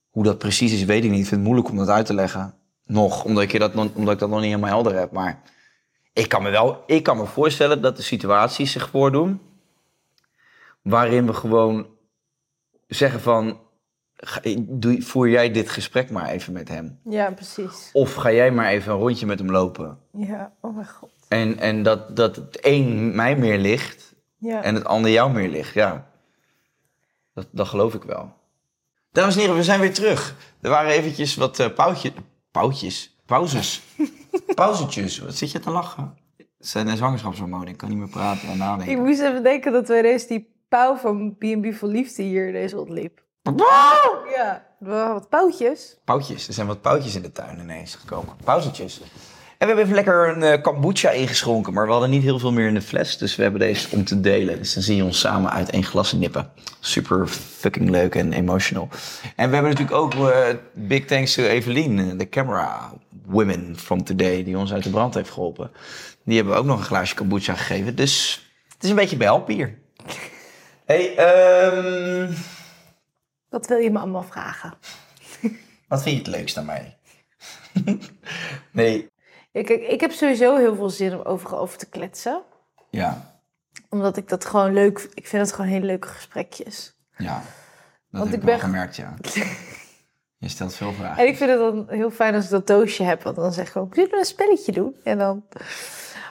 Hoe dat precies is, weet ik niet. Ik vind het moeilijk om dat uit te leggen. Nog, omdat ik, dat, omdat ik dat nog niet helemaal helder heb. Maar ik kan me wel ik kan me voorstellen dat de situaties zich voordoen waarin we gewoon zeggen van, doe, voer jij dit gesprek maar even met hem. Ja, precies. Of ga jij maar even een rondje met hem lopen. Ja, oh mijn god. En, en dat, dat het een mij meer ligt Ja. en het ander jou meer ligt, ja. Dat, dat geloof ik wel. Dames en heren, we zijn weer terug. Er waren eventjes wat eh pautje, pautjes, pauzes, pauzetjes. Wat zit je te lachen? Het zijn een zwangerschapshormonen, ik kan niet meer praten en nadenken. Ik moest even denken dat wij deze die pauw van B&B voor Liefde hier deze ontliep. Ja, wat poutjes. Poutjes. Er zijn wat poutjes in de tuin ineens gekomen. Pauzetjes. En we hebben even lekker een eh, kombucha ingeschonken, maar we hadden niet heel veel meer in de fles. Dus we hebben deze om te delen. Dus dan zie je ons samen uit één glas nippen. Super fucking leuk en emotional. En we hebben natuurlijk ook eh, big thanks to Evelien, eh, de camera women from today, die ons uit de brand heeft geholpen. Die hebben we ook nog een glaasje kombucha gegeven. Dus het is een beetje behelp hier. Hey, ehm, Wat wil je me allemaal vragen? wat vind je het leukst aan mij? nee. Ja, kijk, ik heb sowieso heel veel zin om overal over te kletsen. Ja, Omdat ik dat gewoon leuk... Ik vind het gewoon hele leuke gesprekjes. ja. Dat Want heb ik wel ben- gemerkt, ja. Je stelt veel vragen. En ik vind het dan heel fijn als ik dat doosje heb. Want dan zeg ik gewoon, zullen we een spelletje doen? En dan...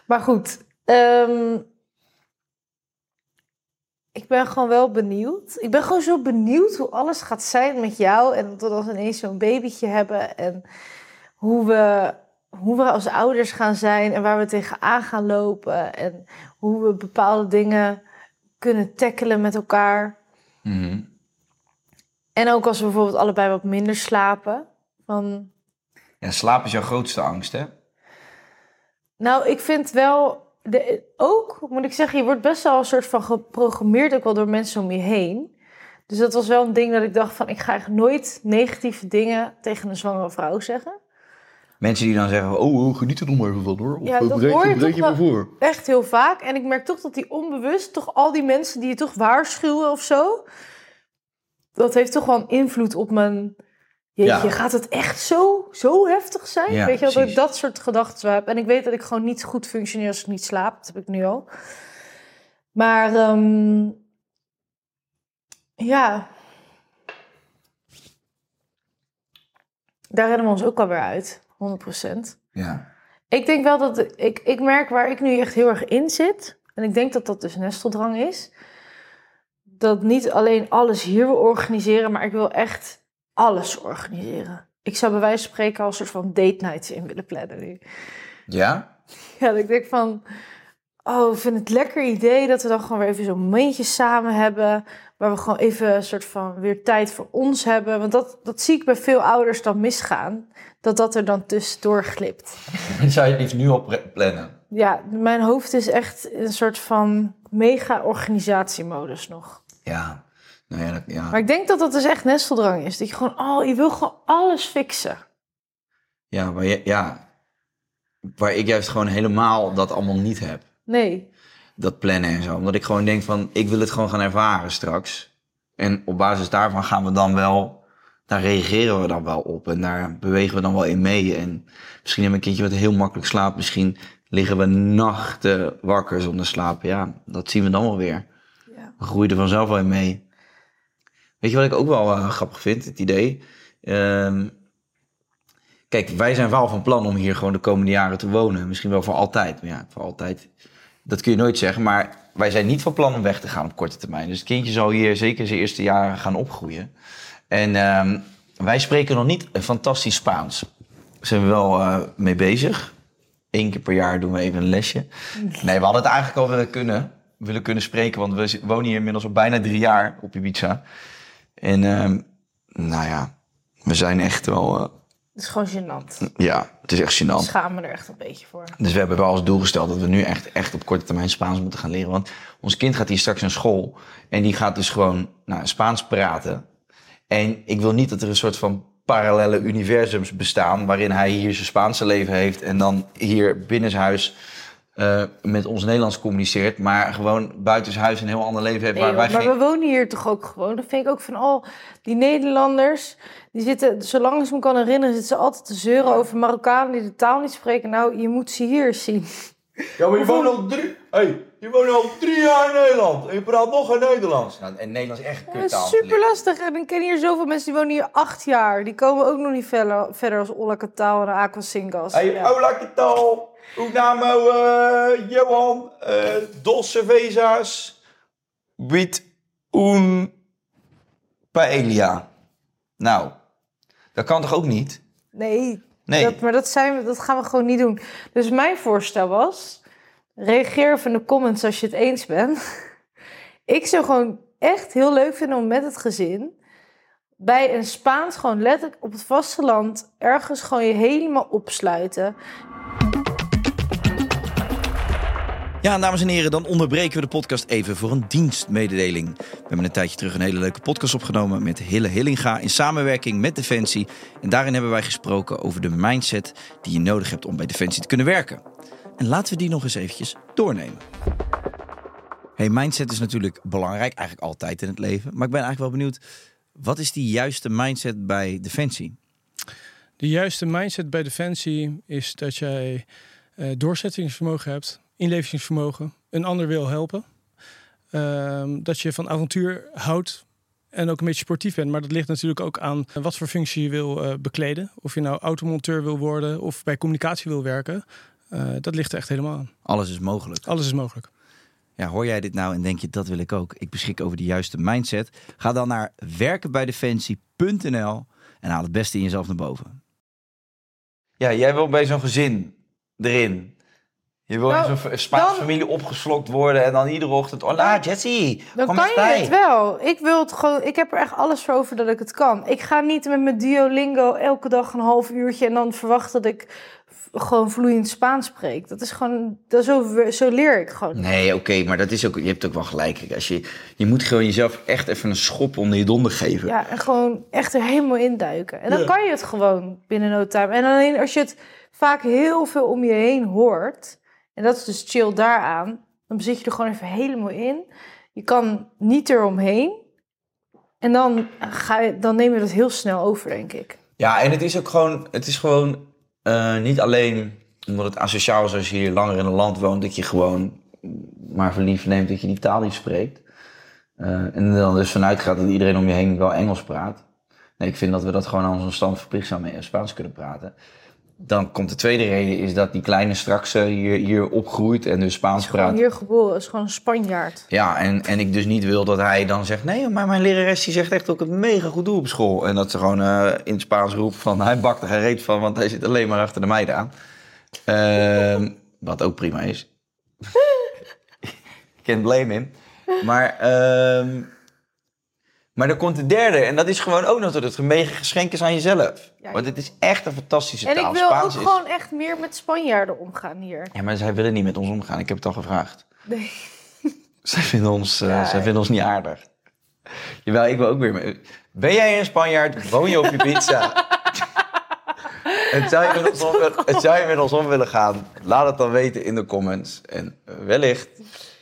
Maar goed. ehm, ik ben gewoon wel benieuwd. Ik ben gewoon zo benieuwd hoe alles gaat zijn met jou. En dat we ineens zo'n babytje hebben. En hoe we, hoe we als ouders gaan zijn. En waar we tegenaan gaan lopen. En hoe we bepaalde dingen kunnen tackelen met elkaar. Mhm. En ook als we bijvoorbeeld allebei wat minder slapen. Van, Ja, slaap is jouw grootste angst, hè? Nou, ik vind wel. De, ook moet ik zeggen, je wordt best wel een soort van geprogrammeerd ook wel door mensen om je heen. Dus dat was wel een ding dat ik dacht van ik ga echt nooit negatieve dingen tegen een zwangere vrouw zeggen. Mensen die dan zeggen, oh, oh geniet er nog maar even van, hoor. Of Ja, eh, dat hoor je toch voor. Echt heel vaak. En ik merk toch dat die onbewust, toch al die mensen die je toch waarschuwen of zo. Dat heeft toch wel een invloed op mijn. Jeetje, Ja. gaat het echt zo, zo heftig zijn? Ja, weet je dat ik dat soort gedachten heb. En ik weet dat ik gewoon niet goed functioneer als ik niet slaap. Dat heb ik nu al. Maar ehm, ja. Daar rennen we ons ook alweer uit. 100%. Ja. Ik denk wel dat ik, ik merk waar ik nu echt heel erg in zit. En ik denk dat dat dus nesteldrang is. Dat niet alleen alles hier wil organiseren, maar ik wil echt alles organiseren. Ik zou bij wijze van spreken al een soort van date nights in willen plannen nu. Ja? Ja, dat ik denk van, oh, ik vind het een lekker idee dat we dan gewoon weer even zo'n momentje samen hebben. Waar we gewoon even een soort van weer tijd voor ons hebben. Want dat, dat zie ik bij veel ouders dan misgaan. Dat dat er dan tussendoor glipt. Zou je het liefst nu al pre- plannen? Ja, mijn hoofd is echt in een soort van mega organisatiemodus nog. Ja. Nou ja, dat, ja. Maar ik denk dat dat dus echt nesteldrang is. Dat je gewoon, oh, je wil gewoon alles fixen. Ja, maar je, ja. Waar ik juist gewoon helemaal dat allemaal niet heb. Nee. Dat plannen en zo. Omdat ik gewoon denk van, ik wil het gewoon gaan ervaren straks. En op basis daarvan gaan we dan wel... Daar reageren we dan wel op. En daar bewegen we dan wel in mee. En misschien hebben we een kindje wat heel makkelijk slaapt. Misschien liggen we nachten wakker zonder slapen. Ja, dat zien we dan wel weer. Ja. We groeien er vanzelf wel in mee. Weet je wat ik ook wel eh, grappig vind, het idee? Ehm, kijk, wij zijn wel van plan om hier gewoon de komende jaren te wonen. Misschien wel voor altijd. Maar ja, voor altijd, dat kun je nooit zeggen. Maar wij zijn niet van plan om weg te gaan op korte termijn. Dus het kindje zal hier zeker zijn eerste jaren gaan opgroeien. En ehm, wij spreken nog niet fantastisch Spaans. Daar zijn we wel eh, mee bezig. Eén keer per jaar doen we even een lesje. Nee, we hadden het eigenlijk al willen kunnen, willen kunnen spreken. Want we wonen hier inmiddels al bijna drie jaar op Ibiza. En ehm, nou ja, we zijn echt wel... eh, Het is gewoon gênant. ja, het is echt Ik gênant. schaam me er echt een beetje voor. Dus we hebben wel als doel gesteld dat we nu echt, echt op korte termijn Spaans moeten gaan leren. Want ons kind gaat hier straks naar school. En die gaat dus gewoon nou, Spaans praten. En ik wil niet dat er een soort van parallele universums bestaan. waarin hij hier zijn Spaanse leven heeft. en dan hier binnenshuis eh met ons Nederlands communiceert. maar gewoon buitenshuis een heel ander leven heeft. Nee, waar wij maar geen... we wonen hier toch ook gewoon. Dan vind ik ook van, oh, die Nederlanders, die zitten, zolang ik me kan herinneren, zitten ze altijd te zeuren over Marokkanen die de taal niet spreken. Nou, je moet ze hier zien. Ja, maar je woont al drie, hey, je woont al drie jaar in Nederland. en je praat nog geen Nederlands. Nou, en Nederlands is echt Ja, kuttaal. super lastig. En ik ken hier zoveel mensen die wonen hier acht jaar. Die komen ook nog niet verder, verder als Ola Kataal en Aqua Singas. Hey, Ja. Unamo, eh, Johan, eh, dos cervezas, with un paella. Nou, dat kan toch ook niet? Nee, Nee. Dat, maar dat, zijn we, dat gaan we gewoon niet doen. Dus mijn voorstel was... reageer even in de comments als je het eens bent. ik zou gewoon echt heel leuk vinden om met het gezin... bij een Spaans gewoon letterlijk op het vasteland ergens gewoon je helemaal opsluiten. Ja, dames en heren, dan onderbreken we de podcast even voor een dienstmededeling. We hebben een tijdje terug een hele leuke podcast opgenomen met Hille Hillinga in samenwerking met Defensie. En daarin hebben wij gesproken over de mindset die je nodig hebt om bij Defensie te kunnen werken. En laten we die nog eens eventjes doornemen. Hey, mindset is natuurlijk belangrijk, eigenlijk altijd in het leven. Maar ik ben eigenlijk wel benieuwd, wat is die juiste mindset bij Defensie? De juiste mindset bij Defensie is dat jij eh, doorzettingsvermogen hebt, inlevingsvermogen, een ander wil helpen. Ehm, dat je van avontuur houdt en ook een beetje sportief bent. Maar dat ligt natuurlijk ook aan wat voor functie je wil eh, bekleden. Of je nou automonteur wil worden of bij communicatie wil werken. Eh, dat ligt er echt helemaal aan. Alles is mogelijk. Alles is mogelijk. Ja, hoor jij dit nou en denk je dat wil ik ook? Ik beschik over de juiste mindset. Ga dan naar werkenbijdefensie.nl en haal het beste in jezelf naar boven. Ja, jij wil bij zo'n gezin erin. Je wil Nou, in zo'n Spaanse familie opgeslokt worden en dan iedere ochtend... Hola, Jessie, Dan kom kan je bij. het wel. Ik wil het gewoon. Ik heb er echt alles voor over dat ik het kan. Ik ga niet met mijn Duolingo elke dag een half uurtje en dan verwachten dat ik gewoon vloeiend Spaans spreek. Dat is gewoon. Dat zo, zo leer ik gewoon. Nee, oké, maar dat is ook, je hebt ook wel gelijk. Als je, je moet gewoon jezelf echt even een schop onder je donder geven. Ja, en gewoon echt er helemaal induiken. En dan kan je het gewoon binnen no time. En alleen als je het vaak heel veel om je heen hoort, en dat is dus chill daaraan, dan zit je er gewoon even helemaal in. Je kan niet eromheen. En dan, ga je, dan neem je dat heel snel over, denk ik. Ja, en het is ook gewoon, het is gewoon eh, niet alleen omdat het asociaal is als je hier langer in een land woont, dat je gewoon maar verliefd neemt dat je die taal niet spreekt. Eh, en dan dus vanuit gaat dat iedereen om je heen wel Engels praat. Nee, ik vind dat we dat gewoon aan onze stand verplicht zijn mee Spaans kunnen praten. Dan komt de tweede reden, is dat die kleine straks eh, hier, hier opgroeit en dus Spaans Gewoon praat. hier geboren, is gewoon een Spanjaard. Ja, en, en ik dus niet wil dat hij dan zegt... nee, maar mijn lerares die zegt echt dat ik het mega goed doe op school. En dat ze gewoon eh, in het Spaans roept van... hij bakt er geen reet van, want hij zit alleen maar achter de meiden aan. Ehm, wat ook prima is. Can't blame him. Maar, ehm, maar dan komt de derde. En dat is gewoon ook nog dat het mega geschenk is aan jezelf. Ja, Want het is echt een fantastische En taal. ik wil ook is- gewoon echt meer met Spanjaarden omgaan hier. Ja, maar zij willen niet met ons omgaan. Ik heb het al gevraagd. Nee. Zij vinden ons, Ja. zij vinden ons niet aardig. Jawel, ik wil ook weer. Ben jij een Spanjaard? Woon je op je pizza? en zou je, met ons om, willen- en zou je met ons om willen gaan? Laat het dan weten in de comments. En eh, wellicht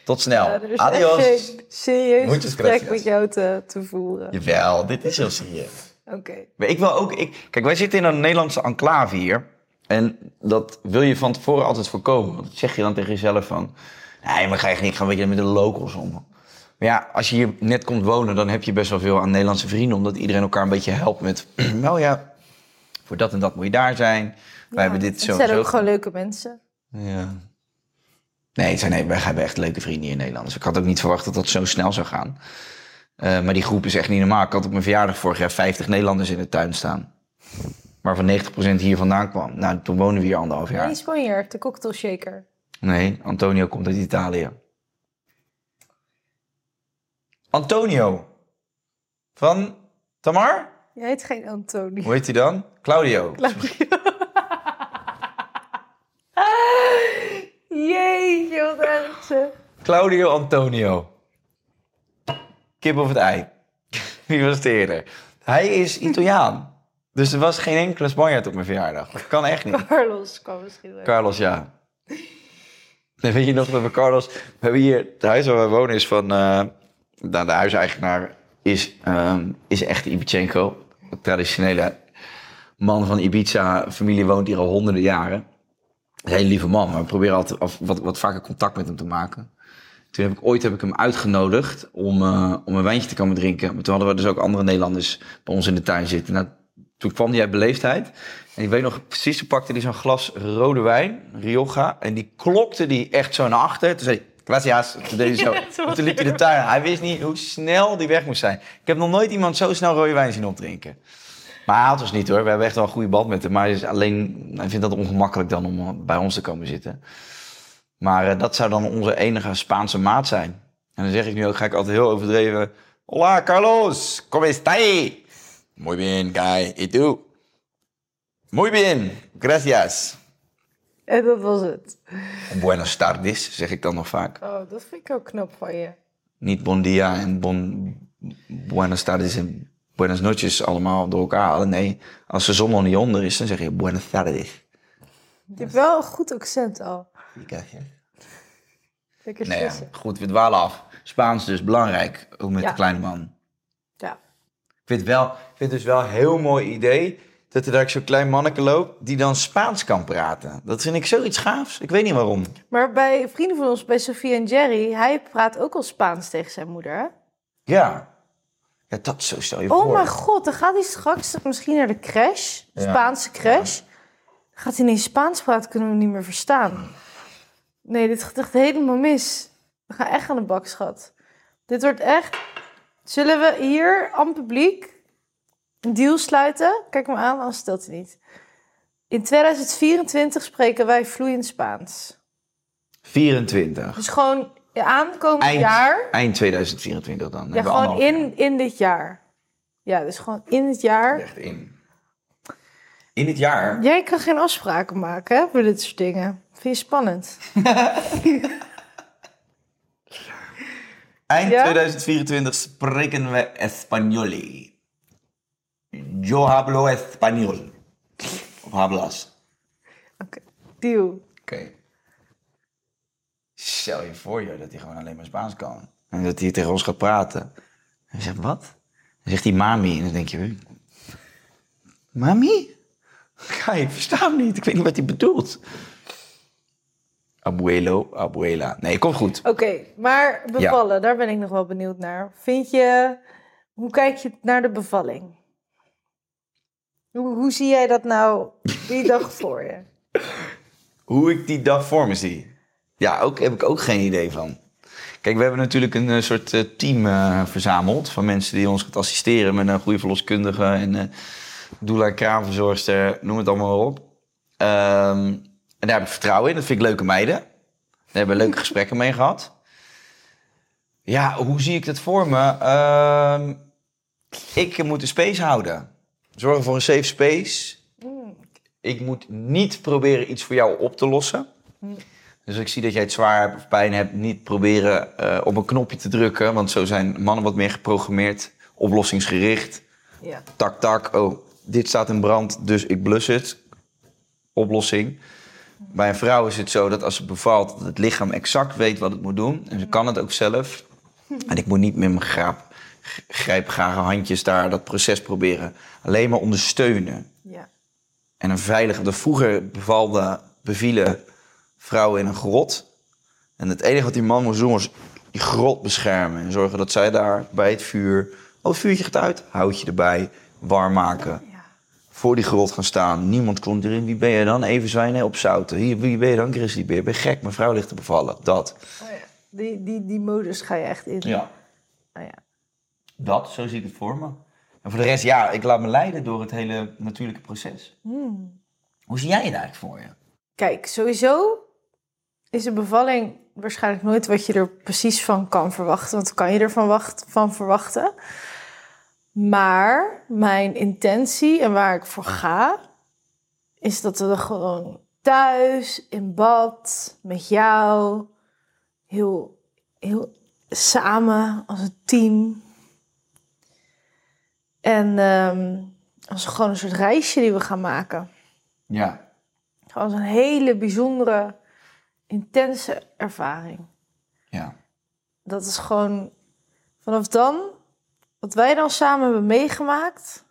tot snel. Ja, er Adios. serieus Muchas gesprek gracias. met jou te, te voeren. Jawel, dit is heel serieus. Oké. Maar ik wil ook... Ik, kijk, wij zitten in een Nederlandse enclave hier. En dat wil je van tevoren altijd voorkomen. Want dat zeg je dan tegen jezelf van... Nee, maar ga je niet gaan beetje met de locals om. Maar ja, als je hier net komt wonen... dan heb je best wel veel aan Nederlandse vrienden... omdat iedereen elkaar een beetje helpt met... nou ja, voor dat en dat moet je daar zijn. Wij hebben dit Het zo zijn en zo. ook gewoon leuke mensen. Ja. Nee, zijn, nee, wij hebben echt leuke vrienden hier in Nederland. Dus ik had ook niet verwacht dat dat zo snel zou gaan. Eh, maar die groep is echt niet normaal. Ik had op mijn verjaardag vorig jaar 50 Nederlanders in de tuin staan. Waarvan 90% hier vandaan kwam. Nou, toen wonen we hier anderhalf jaar. Nee, Spanjaard, de cocktail shaker. Nee, Antonio komt uit Italië. Antonio. Van Tamar? Jij heet geen Antonie. Hoe heet hij dan? Claudio. Jeetje, wat erg zeg. Claudio Antonio. Kip of het ei? Wie was het eerder? Hij is Italiaan. Dus er was geen enkele Spanjaard op mijn verjaardag. Dat kan echt niet. Carlos kan misschien wel. Carlos, ja. Weet je nog dat we Carlos... We hebben hier... Het huis waar wij wonen is van... nou, de huiseigenaar is, ehm, is echt Ibichenko. Een traditionele man van Ibiza. Familie woont hier al honderden jaren. Een hele lieve man. Maar we proberen altijd af- wat, wat vaker contact met hem te maken. Toen heb ik ooit heb ik hem uitgenodigd om, eh, om een wijntje te komen drinken. Maar toen hadden we dus ook andere Nederlanders bij ons in de tuin zitten. Nou, toen kwam hij uit beleefdheid. En ik weet nog precies, toen pakte hij zo'n glas rode wijn, Rioja. En die klokte die echt zo naar achter. Toen zei hij, gracias. Toen deed hij zo. En toen liep hij de tuin. Hij wist niet hoe snel die weg moest zijn. Ik heb nog nooit iemand zo snel rode wijn zien opdrinken. Maar hij haalt ons niet hoor. We hebben echt wel een goede band met hem. Maar hij, is alleen, hij vindt dat ongemakkelijk dan om bij ons te komen zitten. Maar eh, dat zou dan onze enige Spaanse maat zijn. En dan zeg ik nu ook, ga ik altijd heel overdreven. Hola Carlos, ¿cómo estás? Muy bien, Guy. ¿Y tú? Muy bien, gracias. En dat was het. Buenas tardes, zeg ik dan nog vaak. Oh, dat vind ik ook knap van je. Niet bon dia en bon, buenas tardes en buenas noches allemaal door elkaar halen. Nee, als de zon nog niet onder is, dan zeg je buenas tardes. Je hebt wel een goed accent al. Gracias. Lekker Nee, ja, sussen. goed, we dwalen af. Spaans dus belangrijk, ook met Ja. de kleine man. Ja. Ik vind, wel, ik vind het dus wel een heel mooi idee dat er daar zo'n klein manneke loopt die dan Spaans kan praten. Dat vind ik zoiets gaafs. Ik weet niet waarom. Maar bij vrienden van ons, bij Sofie en Jerry, hij praat ook al Spaans tegen zijn moeder. Hè? Ja. Ja, dat zo stel je Oh voor. mijn god, dan gaat hij straks misschien naar de crash, de. Spaanse crash. Gaat hij ineens Spaans praten, kunnen we hem niet meer verstaan. Nee, dit gaat echt helemaal mis. We gaan echt aan de bak, schat. Dit wordt echt... Zullen we hier aan publiek een deal sluiten? Kijk me aan, anders stelt hij niet. In 2024 spreken wij vloeiend Spaans. 24. Dus gewoon aankomend Eind, jaar... eind 2024 dan. Ja, gewoon jaar. in, in dit jaar. Ja, dus gewoon in het jaar. Echt in. In dit jaar? Jij kan geen afspraken maken hè, voor dit soort dingen. Vind je spannend? Eind Ja? 2024 spreken we Españoli. Yo hablo español. Of hablas. Oké, deal. Oké. Stel je voor je dat hij gewoon alleen maar Spaans kan. En dat hij tegen ons gaat praten. En zegt, wat? Dan zegt hij mami. En dan denk je, mami? Ja, ik versta hem niet. Ik weet niet wat hij bedoelt. Abuelo, abuela. Nee, komt goed. Oké, maar bevallen, daar ben ik nog wel benieuwd naar. Vind je, hoe kijk je naar de bevalling? Hoe, hoe zie jij dat nou die dag voor je? Hoe ik die dag voor me zie. Ja, ook, heb ik ook geen idee van. Kijk, we hebben natuurlijk een eh, soort eh, team eh, verzameld... van mensen die ons gaat assisteren met een goede verloskundige... en eh doula kraamverzorgster, noem het allemaal op. Ehm, en daar heb ik vertrouwen in. Dat vind ik leuke meiden. Daar hebben we leuke gesprekken mee gehad. Ja, hoe zie ik dat voor me? Ehm, ik moet een space houden. Zorgen voor een safe space. Ik moet niet proberen iets voor jou op te lossen. Dus als ik zie dat jij het zwaar hebt of pijn hebt, niet proberen eh, op een knopje te drukken. Want zo zijn mannen wat meer geprogrammeerd, oplossingsgericht. Ja. Tak, tak, oh, dit staat in brand, dus ik blus het. Oplossing. Bij een vrouw is het zo dat als ze bevalt, dat het lichaam exact weet wat het moet doen. En ze kan het ook zelf. En ik moet niet met mijn graap, grijpgrage handjes daar dat proces proberen. Alleen maar ondersteunen. ja. En een veilige, de vroeger bevalde, bevielen vrouwen in een grot. En het enige wat die man moest doen was die grot beschermen. En zorgen dat zij daar bij het vuur... Oh, het vuurtje gaat uit. Houtje erbij. Warm maken. ja. Voor die grot gaan staan. Niemand komt erin. Wie ben je dan? Even zwijnen op zouten. Hier, wie ben je dan? Grizzlybeer. Ben je gek? Mijn vrouw ligt te bevallen. Dat. Oh ja. Die, die, die modus ga je echt in. Ja. Oh ja. Dat, zo zie ik het voor me. En voor de rest, ja, ik laat me leiden door het hele natuurlijke proces. Hoe zie jij het eigenlijk voor je? Kijk, sowieso is een bevalling waarschijnlijk nooit wat je er precies van kan verwachten. Want kan je ervan wacht, van verwachten. Maar mijn intentie en waar ik voor ga, is dat we gewoon thuis, in bad, met jou, heel, heel samen als een team. En ehm, als gewoon een soort reisje die we gaan maken. Ja. Gewoon een hele bijzondere, intense ervaring. Ja. Dat is gewoon vanaf dan, wat wij dan samen hebben meegemaakt,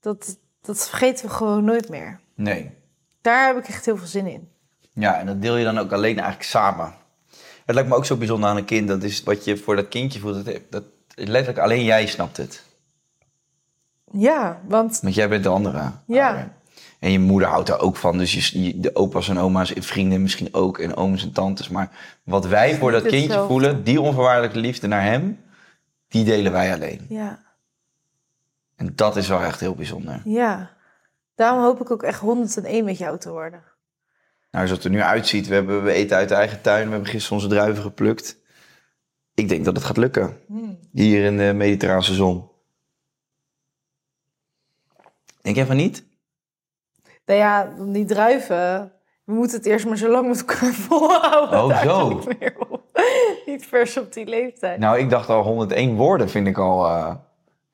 dat, dat vergeten we gewoon nooit meer. Nee. Daar heb ik echt heel veel zin in. Ja, en dat deel je dan ook alleen eigenlijk samen. Het lijkt me ook zo bijzonder aan een kind. Dat is wat je voor dat kindje voelt. Dat, dat letterlijk alleen jij snapt het. Ja, want Want jij bent de andere. Ja. ouder. En je moeder houdt er ook van. Dus je, de opa's en oma's, vrienden misschien ook. En ooms en tantes. Maar wat wij voor dat kindje voelen, die onvoorwaardelijke liefde naar hem, die delen wij alleen. ja, En dat is wel echt heel bijzonder. ja. Daarom hoop ik ook echt 101 met jou te worden. Nou, zoals het er nu uitziet, we, hebben, we eten uit de eigen tuin. We hebben gisteren onze druiven geplukt. Ik denk dat het gaat lukken. Hier in de mediterrane zon. Denk jij van niet? Nou ja, die druiven. We moeten het eerst maar zo lang met elkaar volhouden. Oh, zo. meer op. Niet vers op die leeftijd. Nou, ik dacht al 101 woorden vind ik al, eh,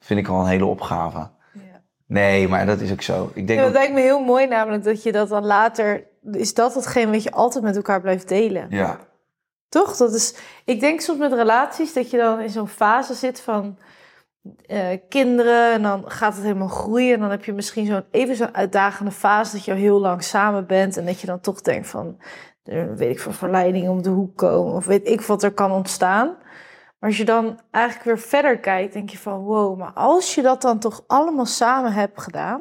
vind ik al een hele opgave. Ja. Nee, maar dat is ook zo. Ik denk Ja, dat ook- lijkt me heel mooi namelijk dat je dat dan later... Is dat hetgeen wat je altijd met elkaar blijft delen? ja. Toch? Dat is, ik denk soms met relaties dat je dan in zo'n fase zit van eh, kinderen en dan gaat het helemaal groeien. En dan heb je misschien zo'n even zo'n uitdagende fase dat je al heel lang samen bent. En dat je dan toch denkt van, weet ik van verleiding om de hoek komen. Of weet ik wat er kan ontstaan. Maar als je dan eigenlijk weer verder kijkt, denk je van wow, maar als je dat dan toch allemaal samen hebt gedaan.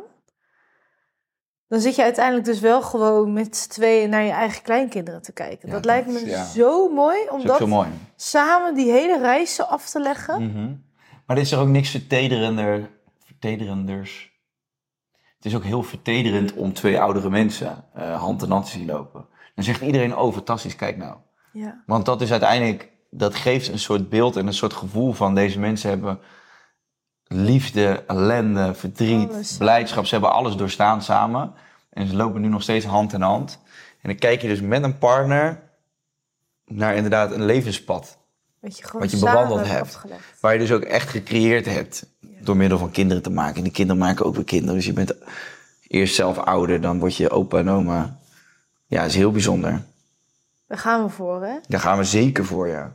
Dan zit je uiteindelijk dus wel gewoon met z'n tweeën naar je eigen kleinkinderen te kijken. Ja, dat lijkt me ja. zo mooi om Dat mooi. samen die hele reis zo af te leggen. Mhm. Maar is er ook niks vertederender, vertederenders. Het is ook heel vertederend om twee oudere mensen eh, hand in hand te zien lopen. Dan zegt iedereen, oh fantastisch, kijk nou. Ja. Want dat is uiteindelijk, dat geeft een soort beeld en een soort gevoel van deze mensen hebben liefde, ellende, verdriet, Alles. blijdschap. Ze hebben alles doorstaan samen. En ze lopen nu nog steeds hand in hand. En dan kijk je dus met een partner naar inderdaad een levenspad. Wat je Wat bewandeld hebt. afgelegd. Waar je dus ook echt gecreëerd hebt. Door middel van kinderen te maken. En die kinderen maken ook weer kinderen. Dus je bent eerst zelf ouder, dan word je opa en oma. Ja, dat is heel bijzonder. Daar gaan we voor, hè? Daar gaan we zeker voor, ja.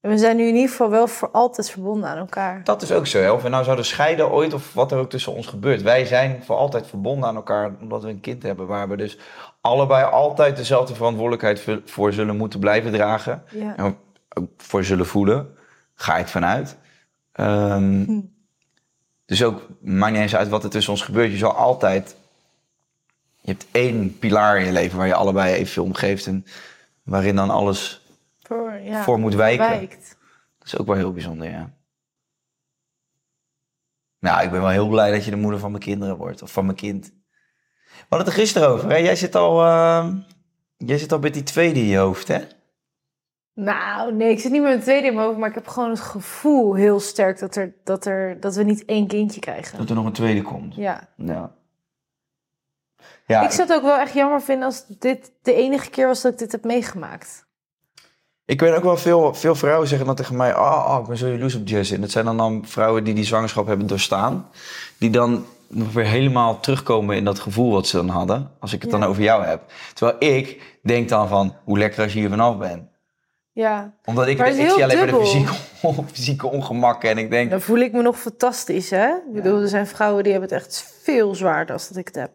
En we zijn nu in ieder geval wel voor altijd verbonden aan elkaar. Dat is ook zo, hè. Of we nou zouden scheiden ooit of wat er ook tussen ons gebeurt. Wij zijn voor altijd verbonden aan elkaar omdat we een kind hebben. Waar we dus allebei altijd dezelfde verantwoordelijkheid voor- zullen moeten blijven dragen. Ja. En voor zullen voelen. Ga ik vanuit. Ehm, Hm. Dus ook, maakt niet eens uit wat er tussen ons gebeurt. Je zal altijd... Je hebt één pilaar in je leven waar je allebei evenveel om geeft. En waarin dan alles Voor, ja, voor moet wijken. wijkt. Dat is ook wel heel bijzonder, ja. Nou, ik ben wel heel blij dat je de moeder van mijn kinderen wordt. Of van mijn kind. We hadden het er gisteren over, hè? Jij zit al, eh, jij zit al met die tweede in je hoofd, hè? Nou, nee, ik zit niet met mijn tweede in mijn hoofd, maar ik heb gewoon het gevoel heel sterk dat, er, dat, er, dat we niet één kindje krijgen. Dat er nog een tweede komt. Ja. Ja. Ja, Ik zou het ook wel echt jammer vinden als dit de enige keer was dat ik dit heb meegemaakt. Ik weet ook wel veel, veel vrouwen zeggen dan tegen mij... Oh, oh, ik ben zo jaloers op Jess. En dat zijn dan, dan vrouwen die die zwangerschap hebben doorstaan. Die dan nog weer helemaal terugkomen in dat gevoel wat ze dan hadden. Als ik het Ja. dan over jou heb. Terwijl ik denk dan van, hoe lekker als je hier vanaf bent. Ja, Omdat ik, ik zie alleen maar de dubbel. fysieke, fysieke ongemakken. En ik denk, dan voel ik me nog fantastisch, hè? Ik bedoel, er zijn vrouwen die hebben het echt veel zwaarder als dat ik het heb.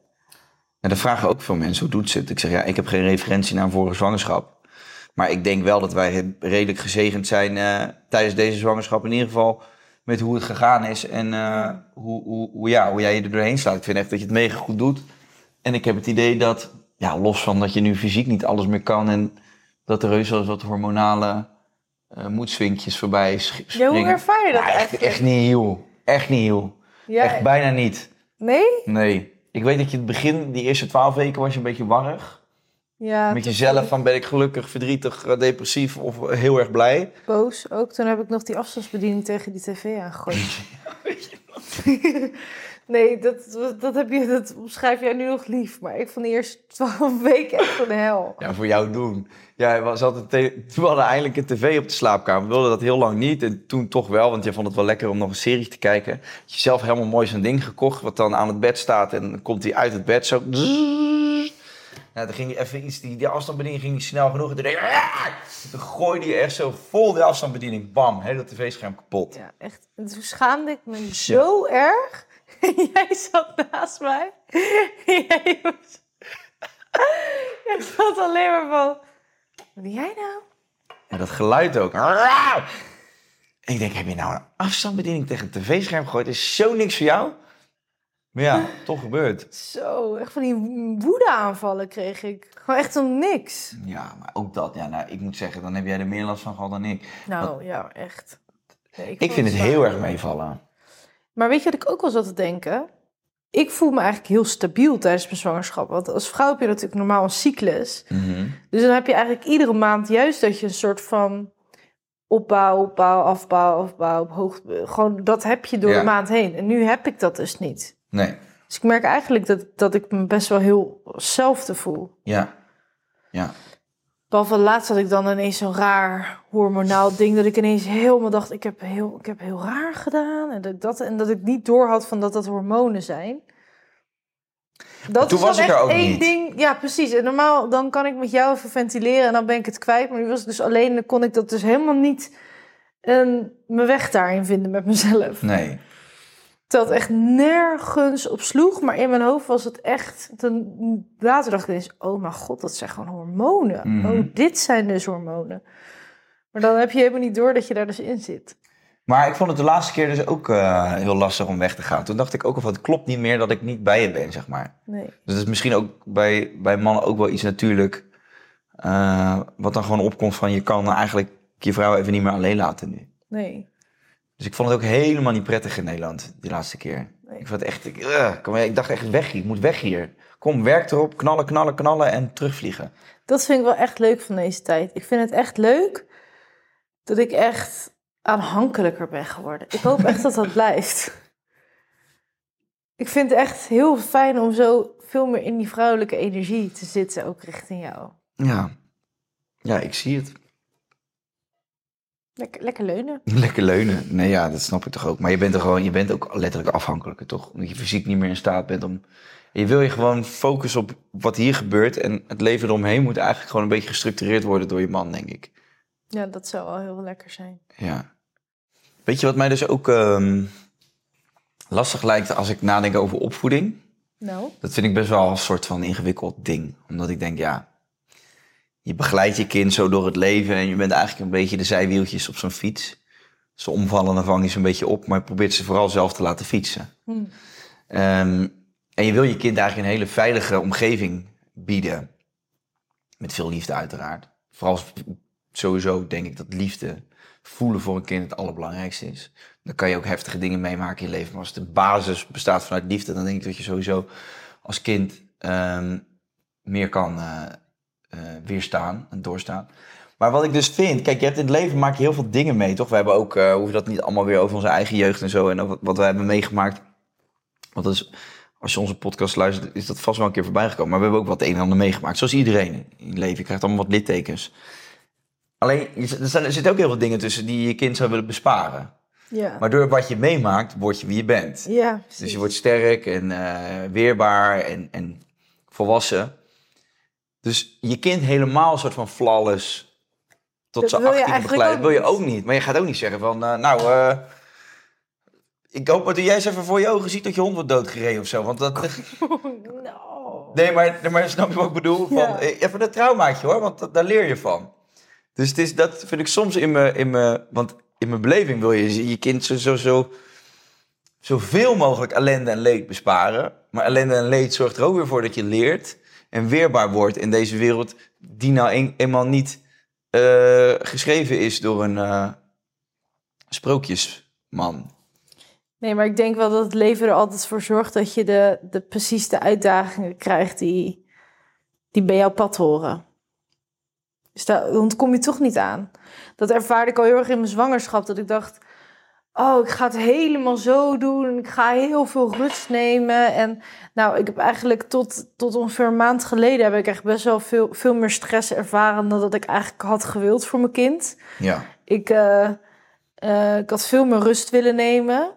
En dan vragen ook veel mensen, hoe doet ze het? Ik zeg, ja, ik heb geen referentie naar een vorige zwangerschap. Maar ik denk wel dat wij redelijk gezegend zijn eh, tijdens deze zwangerschap. In ieder geval met hoe het gegaan is en eh, hoe, hoe, hoe, ja, hoe jij je er doorheen slaat. Ik vind echt dat je het mega goed doet. En ik heb het idee dat, ja, los van dat je nu fysiek niet alles meer kan... en dat er heus wat hormonale eh moedswinkjes voorbij sch- Ja, springen. hoe ervaar je dat echt, echt niet heel. Echt niet heel. Ja, Echt bijna niet. nee? Nee. Ik weet dat je het begin, die eerste twaalf weken was je een beetje warrig. Ja, Met jezelf van ben ik gelukkig, verdrietig, eh, depressief of heel erg blij. Boos ook. Toen heb ik nog die afstandsbediening tegen die tv aangegooid. nee, dat, dat, heb je, dat omschrijf jij nu nog lief. Maar ik vond de eerste twaalf weken echt van de hel. Ja, voor jou doen. Ja, we, hadden we hadden eindelijk een tv op de slaapkamer. We wilden dat heel lang niet. En toen toch wel, want je vond het wel lekker om nog een serie te kijken. Had je zelf helemaal mooi zo'n ding gekocht, wat dan aan het bed staat. En dan komt hij uit het bed zo. Nou, dan ging hij even iets, die, die afstandsbediening ging niet snel genoeg. En toen, deed hij, "Ah!" toen gooide je echt zo vol de afstandsbediening. Bam, hele tv-scherm kapot. Ja, echt. En toen schaamde ik me zo erg. jij zat naast mij. jij was... jij zat alleen maar van... Wat doe jij nou? En dat geluid ook. Ik denk, heb je nou een afstandsbediening tegen een tv-scherm gegooid? Is zo niks voor jou? Maar ja, toch gebeurd. Zo, echt van die woede-aanvallen kreeg ik. Gewoon echt om niks. Ja, maar ook dat. Ja, nou, ik moet zeggen, dan heb jij er meer last van gehad dan ik. Nou, ja, echt. Nee, Ik vind het heel erg meevallen. Maar weet je wat ik ook wel zat te denken? Ik voel me eigenlijk heel stabiel tijdens mijn zwangerschap. Want als vrouw heb je natuurlijk normaal een cyclus. Mhm. Dus dan heb je eigenlijk iedere maand juist dat je een soort van opbouw, opbouw, afbouw, afbouw, hoogte. Gewoon dat heb je door Ja. de maand heen. En nu heb ik dat dus niet. Nee. Dus ik merk eigenlijk dat, dat ik me best wel heel zelfde voel. Ja. Ja. Behalve laatst had ik dan ineens zo'n raar hormonaal ding... dat ik ineens helemaal dacht, ik heb heel, ik heb heel raar gedaan. En dat, ik dat, en dat ik niet doorhad van dat dat hormonen zijn. Dat toen is was ik er ook één niet. ding. Ja, precies. En normaal dan kan ik met jou even ventileren en dan ben ik het kwijt. Maar nu was ik dus alleen, dan kon ik dat dus helemaal niet... En mijn weg daarin vinden met mezelf. Nee. Het echt nergens op sloeg. Maar in mijn hoofd was het echt... Toen, later dacht ik ineens... Oh mijn god, dat zijn gewoon hormonen. Mhm. Oh, dit zijn dus hormonen. Maar dan heb je helemaal niet door dat je daar dus in zit. Maar ik vond het de laatste keer dus ook eh, heel lastig om weg te gaan. Toen dacht ik ook al van, het klopt niet meer dat ik niet bij je ben, zeg maar. Nee. Dus dat is misschien ook bij, bij mannen ook wel iets natuurlijk... eh, wat dan gewoon opkomt van, je kan eigenlijk je vrouw even niet meer alleen laten nu. Nee. Dus ik vond het ook helemaal niet prettig in Nederland, die laatste keer. Nee. Ik, vond het echt, ik, eh, kom, ik dacht echt, weg hier, ik moet weg hier. Kom, werk erop, knallen, knallen, knallen en terugvliegen. Dat vind ik wel echt leuk van deze tijd. Ik vind het echt leuk dat ik echt aanhankelijker ben geworden. Ik hoop echt dat dat blijft. Ik vind het echt heel fijn om zo veel meer in die vrouwelijke energie te zitten, ook richting jou. Ja, ja ik zie het. Lekker, lekker leunen. Lekker leunen. Nee, ja, dat snap ik toch ook. Maar je bent er gewoon, je bent ook letterlijk afhankelijk, toch? Omdat je fysiek niet meer in staat bent om. Je wil je gewoon focussen op wat hier gebeurt. En het leven eromheen moet eigenlijk gewoon een beetje gestructureerd worden door je man, denk ik. Ja, dat zou wel heel lekker zijn. Ja. Weet je wat mij dus ook ehm, lastig lijkt als ik nadenk over opvoeding? Nou, Dat vind ik best wel een soort van ingewikkeld ding. Omdat ik denk, ja, je begeleidt je kind zo door het leven en je bent eigenlijk een beetje de zijwieltjes op zo'n fiets. Ze omvallen, dan vang je ze een beetje op, maar je probeert ze vooral zelf te laten fietsen. Hmm. Ehm, en je wil je kind eigenlijk een hele veilige omgeving bieden. Met veel liefde uiteraard. Vooral sowieso denk ik dat liefde voelen voor een kind het allerbelangrijkste is. Dan kan je ook heftige dingen meemaken in je leven. Maar als de basis bestaat vanuit liefde, dan denk ik dat je sowieso als kind ehm, meer kan eh, weerstaan en doorstaan. Maar wat ik dus vind, kijk, je hebt in het leven maak je heel veel dingen mee, toch? We hebben ook, eh hoeven dat niet allemaal weer over onze eigen jeugd en zo en over wat we hebben meegemaakt. Want dat is, als je onze podcast luistert, is dat vast wel een keer voorbij gekomen. Maar we hebben ook wat een en ander meegemaakt, zoals iedereen in het leven. Je krijgt allemaal wat littekens. Alleen, er zijn- er zitten ook heel veel dingen tussen die je kind zou willen besparen. ja. Maar door wat je meemaakt, word je wie je bent. ja, precies. Dus je wordt sterk en eh, weerbaar en, en volwassen. Dus je kind helemaal een soort van flawless tot Dat zijn wil je 18 eigenlijk begeleiden. wil je ook niet. Maar je gaat ook niet zeggen van, eh, nou, eh, ik hoop dat jij eens even voor je ogen ziet dat je hond wordt doodgereden of zo. Want dat, nee, maar, maar snap je wat ik bedoel? Van, Ja. eh, Even een traumaatje hoor, want dat- daar leer je van. Dus het is, dat vind ik soms in mijn, in mijn, want in mijn beleving wil je je kind zo, zo, zo, zoveel mogelijk ellende en leed besparen. Maar ellende en leed zorgt er ook weer voor dat je leert en weerbaar wordt in deze wereld die nou een, eenmaal niet eh, geschreven is door een eh, sprookjesman. Nee, maar ik denk wel dat het leven er altijd voor zorgt dat je de, de precies de uitdagingen krijgt die, die bij jouw pad horen. Dus daar ontkom je toch niet aan. Dat ervaarde ik al heel erg in mijn zwangerschap. Dat ik dacht, oh, ik ga het helemaal zo doen. Ik ga heel veel rust nemen. En nou, ik heb eigenlijk tot, tot ongeveer een maand geleden... heb ik echt best wel veel, veel meer stress ervaren... dan dat ik eigenlijk had gewild voor mijn kind. Ja. Ik, eh, eh, ik had veel meer rust willen nemen.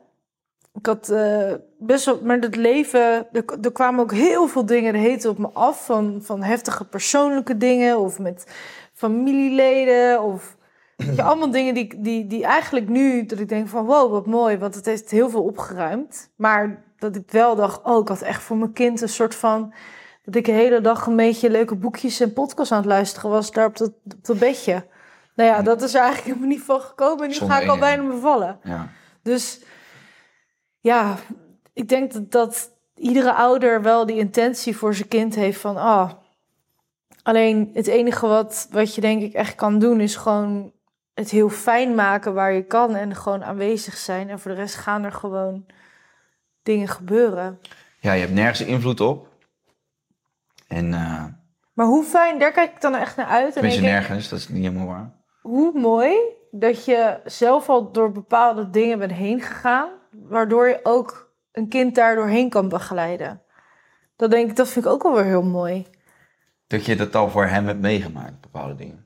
Ik had eh, best wel, maar het leven, er, er kwamen ook heel veel dingen de hete op me af. Van, van heftige persoonlijke dingen of met familieleden. Of je, allemaal dingen die, die, die eigenlijk nu, dat ik denk van wow, wat mooi. Want het heeft heel veel opgeruimd. Maar dat ik wel dacht, oh, ik had echt voor mijn kind een soort van... Dat ik de hele dag een beetje leuke boekjes en podcasts aan het luisteren was daar op dat, op dat bedje. Nou ja, dat is er eigenlijk helemaal niet van gekomen. En nu Zonder ga ik al bijna bevallen. ja. Dus ja, ik denk dat, dat iedere ouder wel die intentie voor zijn kind heeft van... ah, alleen het enige wat, wat je denk ik echt kan doen is gewoon het heel fijn maken waar je kan en gewoon aanwezig zijn. En voor de rest gaan er gewoon dingen gebeuren. ja, je hebt nergens invloed op. En eh Maar hoe fijn, daar kijk ik dan echt naar uit. Denk ik, nergens, dat is niet helemaal waar. hoe mooi dat je zelf al door bepaalde dingen bent heen gegaan. Waardoor je ook een kind daar doorheen kan begeleiden. Dat denk ik, dat vind ik ook wel weer heel mooi. Dat je dat al voor hem hebt meegemaakt, bepaalde dingen.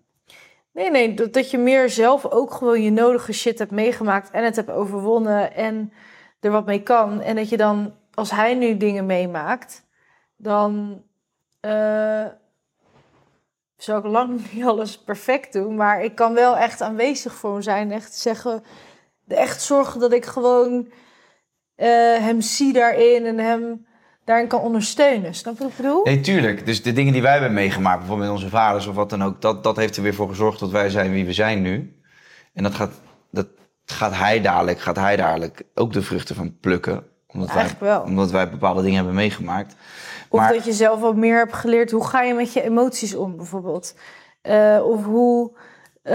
Nee, nee, dat, dat je meer zelf ook gewoon je nodige shit hebt meegemaakt en het hebt overwonnen en er wat mee kan. En dat je dan, als hij nu dingen meemaakt, dan eh zou ik lang niet alles perfect doen. Maar ik kan wel echt aanwezig voor hem zijn. Echt zeggen, echt zorgen dat ik gewoon eh, hem zie daarin en hem daarin kan ondersteunen. Snap je wat ik bedoel? Nee, tuurlijk. Dus de dingen die wij hebben meegemaakt, bijvoorbeeld met onze vaders of wat dan ook, dat, dat heeft er weer voor gezorgd dat wij zijn wie we zijn nu. En dat gaat, dat gaat hij dadelijk, gaat hij dadelijk ook de vruchten van plukken. Omdat, wij, wel. omdat wij bepaalde dingen hebben meegemaakt. Of Maar- dat je zelf wat meer hebt geleerd. Hoe ga je met je emoties om, bijvoorbeeld? Eh, of hoe... eh,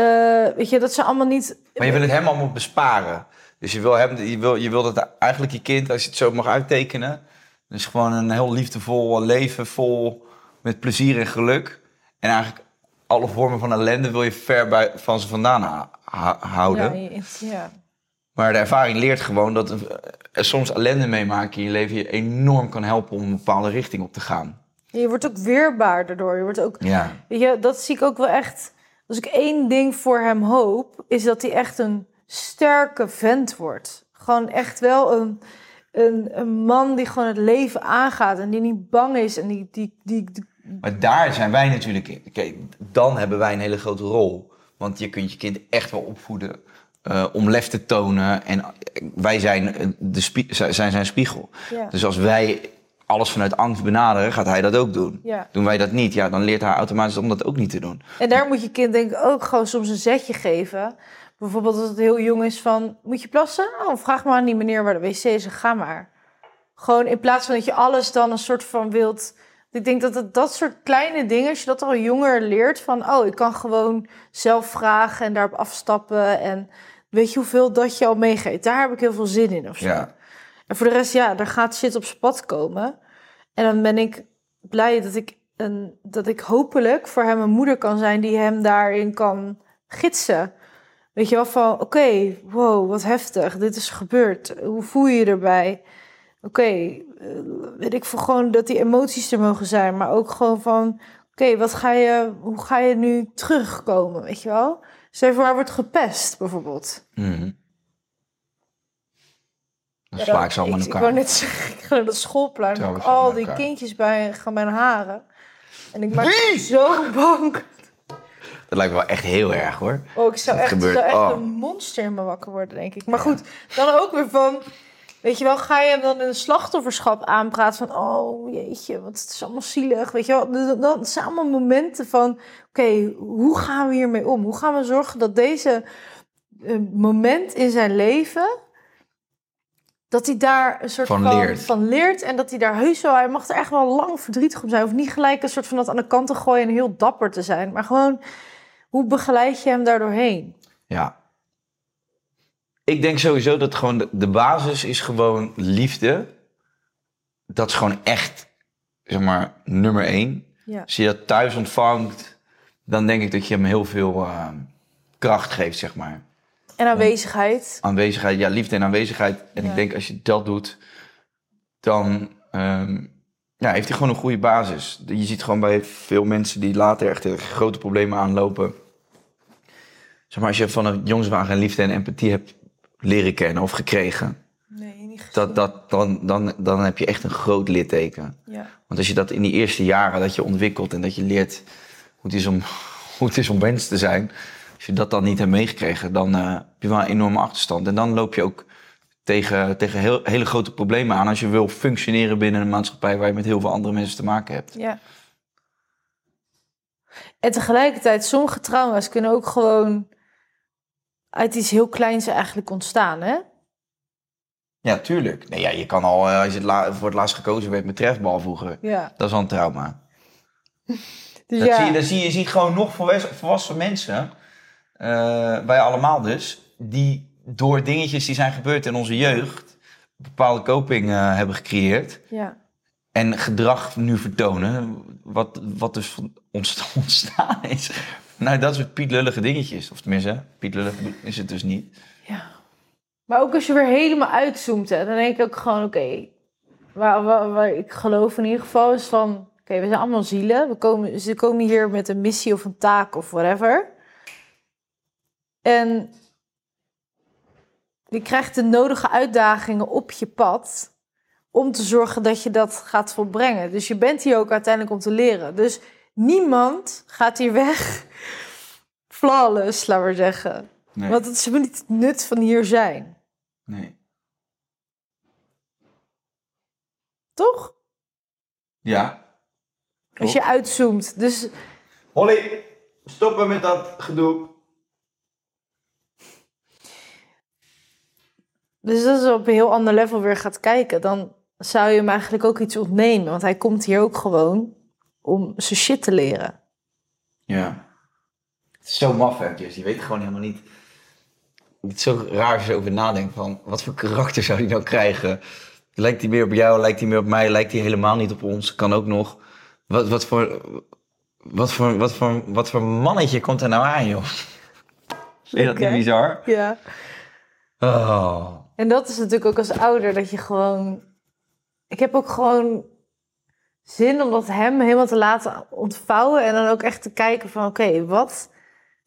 weet je, dat ze allemaal niet... Maar je wil het hem allemaal besparen. Dus je wil, hem, je, wil, je wil dat eigenlijk je kind, als je het zo mag uittekenen, dus gewoon een heel liefdevol leven, vol met plezier en geluk. En eigenlijk alle vormen van ellende wil je ver bij, van ze vandaan houden. Ja, ja. Maar de ervaring leert gewoon dat er soms ellende meemaken in je leven je enorm kan helpen om een bepaalde richting op te gaan. je wordt ook weerbaar daardoor. Je wordt ook... Ja. Weet je, dat zie ik ook wel echt. Als ik één ding voor hem hoop, is dat hij echt een sterke vent wordt. Gewoon echt wel een, een, een man die gewoon het leven aangaat en die niet bang is en die, die, die, die- Maar daar zijn wij natuurlijk in. Kijk, dan hebben wij een hele grote rol. Want je kunt je kind echt wel opvoeden eh, om lef te tonen. En wij zijn, eh, de zijn zijn spiegel. Ja. Dus als wij alles vanuit angst benaderen, gaat hij dat ook doen. Ja. Doen wij dat niet, ja, dan leert hij automatisch om dat ook niet te doen. En daar moet je kind denk ik ook gewoon soms een zetje geven. Bijvoorbeeld als het heel jong is van, moet je plassen? Oh, vraag maar aan die meneer waar de wc is en ga maar. Gewoon in plaats van dat je alles dan een soort van wilt... Ik denk dat het, dat soort kleine dingen, als je dat al jonger leert... van, oh, ik kan gewoon zelf vragen en daarop afstappen... en weet je hoeveel dat je al meegeeft? Daar heb ik heel veel zin in of zo. Ja. En voor de rest, ja, er gaat shit op zijn pad komen. En dan ben ik blij dat ik, een, dat ik hopelijk voor hem een moeder kan zijn die hem daarin kan gidsen. Weet je wel, van oké, wow, wat heftig, dit is gebeurd. Hoe voel je je erbij? Oké, eh, weet ik voor gewoon dat die emoties er mogen zijn, maar ook gewoon van oké, wat ga je, hoe ga je nu terugkomen, weet je wel? Stel je voor, hij wordt gepest, bijvoorbeeld. Mhm. Dan Ja, sla dan- ik ze allemaal in Ik elkaar. wou net zeggen, ik ga naar dat schoolplein, ik al die kindjes bij gaan mijn haren. En ik maak zo bang. Dat lijkt me wel echt heel erg hoor. Oh, ik zou echt, gebeurt, zou echt oh. een monster in me wakker worden, denk ik. Maar goed, dan ook weer van... Weet je wel, ga je hem dan in een slachtofferschap aanpraten van... Oh, jeetje, wat het is allemaal zielig. Weet je wel, dat- dat zijn allemaal momenten van... Oké, hoe gaan we hiermee om? Hoe gaan we zorgen dat deze eh, moment in zijn leven... Dat hij daar een soort Van van, leert. van leert. En dat hij daar heus wel... Hij mag er echt wel lang verdrietig om zijn. Of niet gelijk een soort van dat aan de kant te gooien en heel dapper te zijn. Maar gewoon, hoe begeleid je hem daar doorheen? Ja. Ik denk sowieso dat gewoon de, de basis is gewoon liefde. Dat is gewoon echt, zeg maar, nummer één. Ja. Als je dat thuis ontvangt, dan denk ik dat je hem heel veel eh, kracht geeft, zeg maar. En aanwezigheid. Aanwezigheid, ja, liefde en aanwezigheid. En Ja. ik denk als je dat doet, dan ehm, ja, heeft hij gewoon een goede basis. Je ziet gewoon bij veel mensen die later echt grote problemen aanlopen. Zeg maar, als je van een jongenswagen geen liefde en empathie hebt leren kennen of gekregen, Nee, niet gezien. dat, dat, dan, dan, dan heb je echt een groot litteken. Ja. Want als je dat in die eerste jaren dat je ontwikkelt en dat je leert hoe het is om, hoe het is om mens te zijn, als je dat dan niet hebt meegekregen, dan eh, heb je wel een enorme achterstand. En dan loop je ook tegen, tegen heel, hele grote problemen aan als je wil functioneren binnen een maatschappij waar je met heel veel andere mensen te maken hebt. ja. En tegelijkertijd, sommige trauma's kunnen ook gewoon uit iets heel kleins eigenlijk ontstaan, hè? Ja, tuurlijk. Nee, ja, je kan al, eh, als je het la- voor het laatst gekozen werd met trefbal vroeger, Ja. dat is al een trauma. Dus Dat ja. zie je, dat zie je, je ziet gewoon nog volwassen, volwassen mensen, eh, wij allemaal dus, die door dingetjes die zijn gebeurd in onze jeugd, bepaalde coping eh, hebben gecreëerd. ja. En gedrag nu vertonen, wat, wat dus ontstaan is. Nou, dat soort pietlullige dingetjes. Of tenminste, pietlullig is het dus niet. Ja. Maar ook als je weer helemaal uitzoomt, hè, dan denk ik ook gewoon, oké, waar, waar, waar ik geloof in ieder geval is van, oké, we zijn allemaal zielen. We komen, ze komen hier met een missie of een taak of whatever. En je krijgt de nodige uitdagingen op je pad om te zorgen dat je dat gaat volbrengen. Dus je bent hier ook uiteindelijk om te leren. Dus niemand gaat hier weg flawless, laten we zeggen. Nee. Want dat is helemaal niet het nut van hier zijn. nee. Toch? Ja. Als je uitzoomt. Dus Holly, stoppen met dat gedoe. Dus als je op een heel ander level weer gaat kijken, dan zou je hem eigenlijk ook iets ontnemen. Want hij komt hier ook gewoon om zijn shit te leren. Ja. Het is zo maf, hè, Jess. Je weet gewoon helemaal niet... Het is zo raar als je erover nadenkt van... Wat voor karakter zou hij nou krijgen? Lijkt hij meer op jou? Lijkt hij meer op mij? Lijkt hij helemaal niet op ons? Kan ook nog. Wat, wat voor... Wat voor, wat, voor, wat voor mannetje komt er nou aan, joh? Vind je dat niet bizar? Ja. Oh. En dat is natuurlijk ook als ouder dat je gewoon. Ik heb ook gewoon zin om dat hem helemaal te laten ontvouwen. En dan ook echt te kijken van oké, wat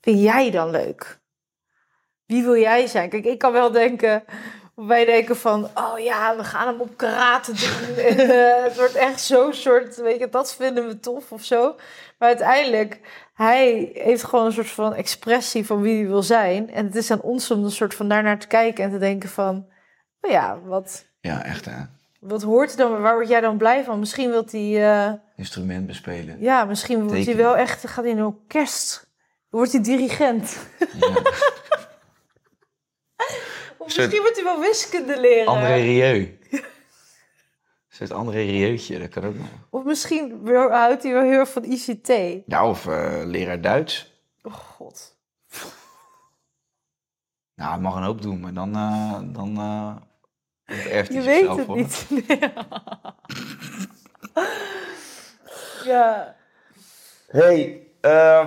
vind jij dan leuk? Wie wil jij zijn? Kijk, ik kan wel denken. Wij denken van, oh ja, we gaan hem op karate doen. het wordt echt zo'n soort, weet je, dat vinden we tof of zo. Maar uiteindelijk, hij heeft gewoon een soort van expressie van wie hij wil zijn. En het is aan ons om een soort van daarnaar te kijken en te denken van, oh ja, wat, Ja, echt hè. Wat hoort dan? Waar word jij dan blij van? Misschien wil hij, eh, Instrument bespelen. ja, misschien wordt hij wel echt, gaat hij in een orkest. Wordt hij dirigent. Ja. Of misschien wordt hij wel wiskunde leren. André Rieu. Soort André Rieu'tje, dat kan ook nog. Of misschien houdt hij wel heel erg van ICT. Ja, of eh, leraar Duits. Oh god. Nou, hij mag een hoop doen, maar dan, eh dan Je weet het hoor. niet. ja. Hey, ehm,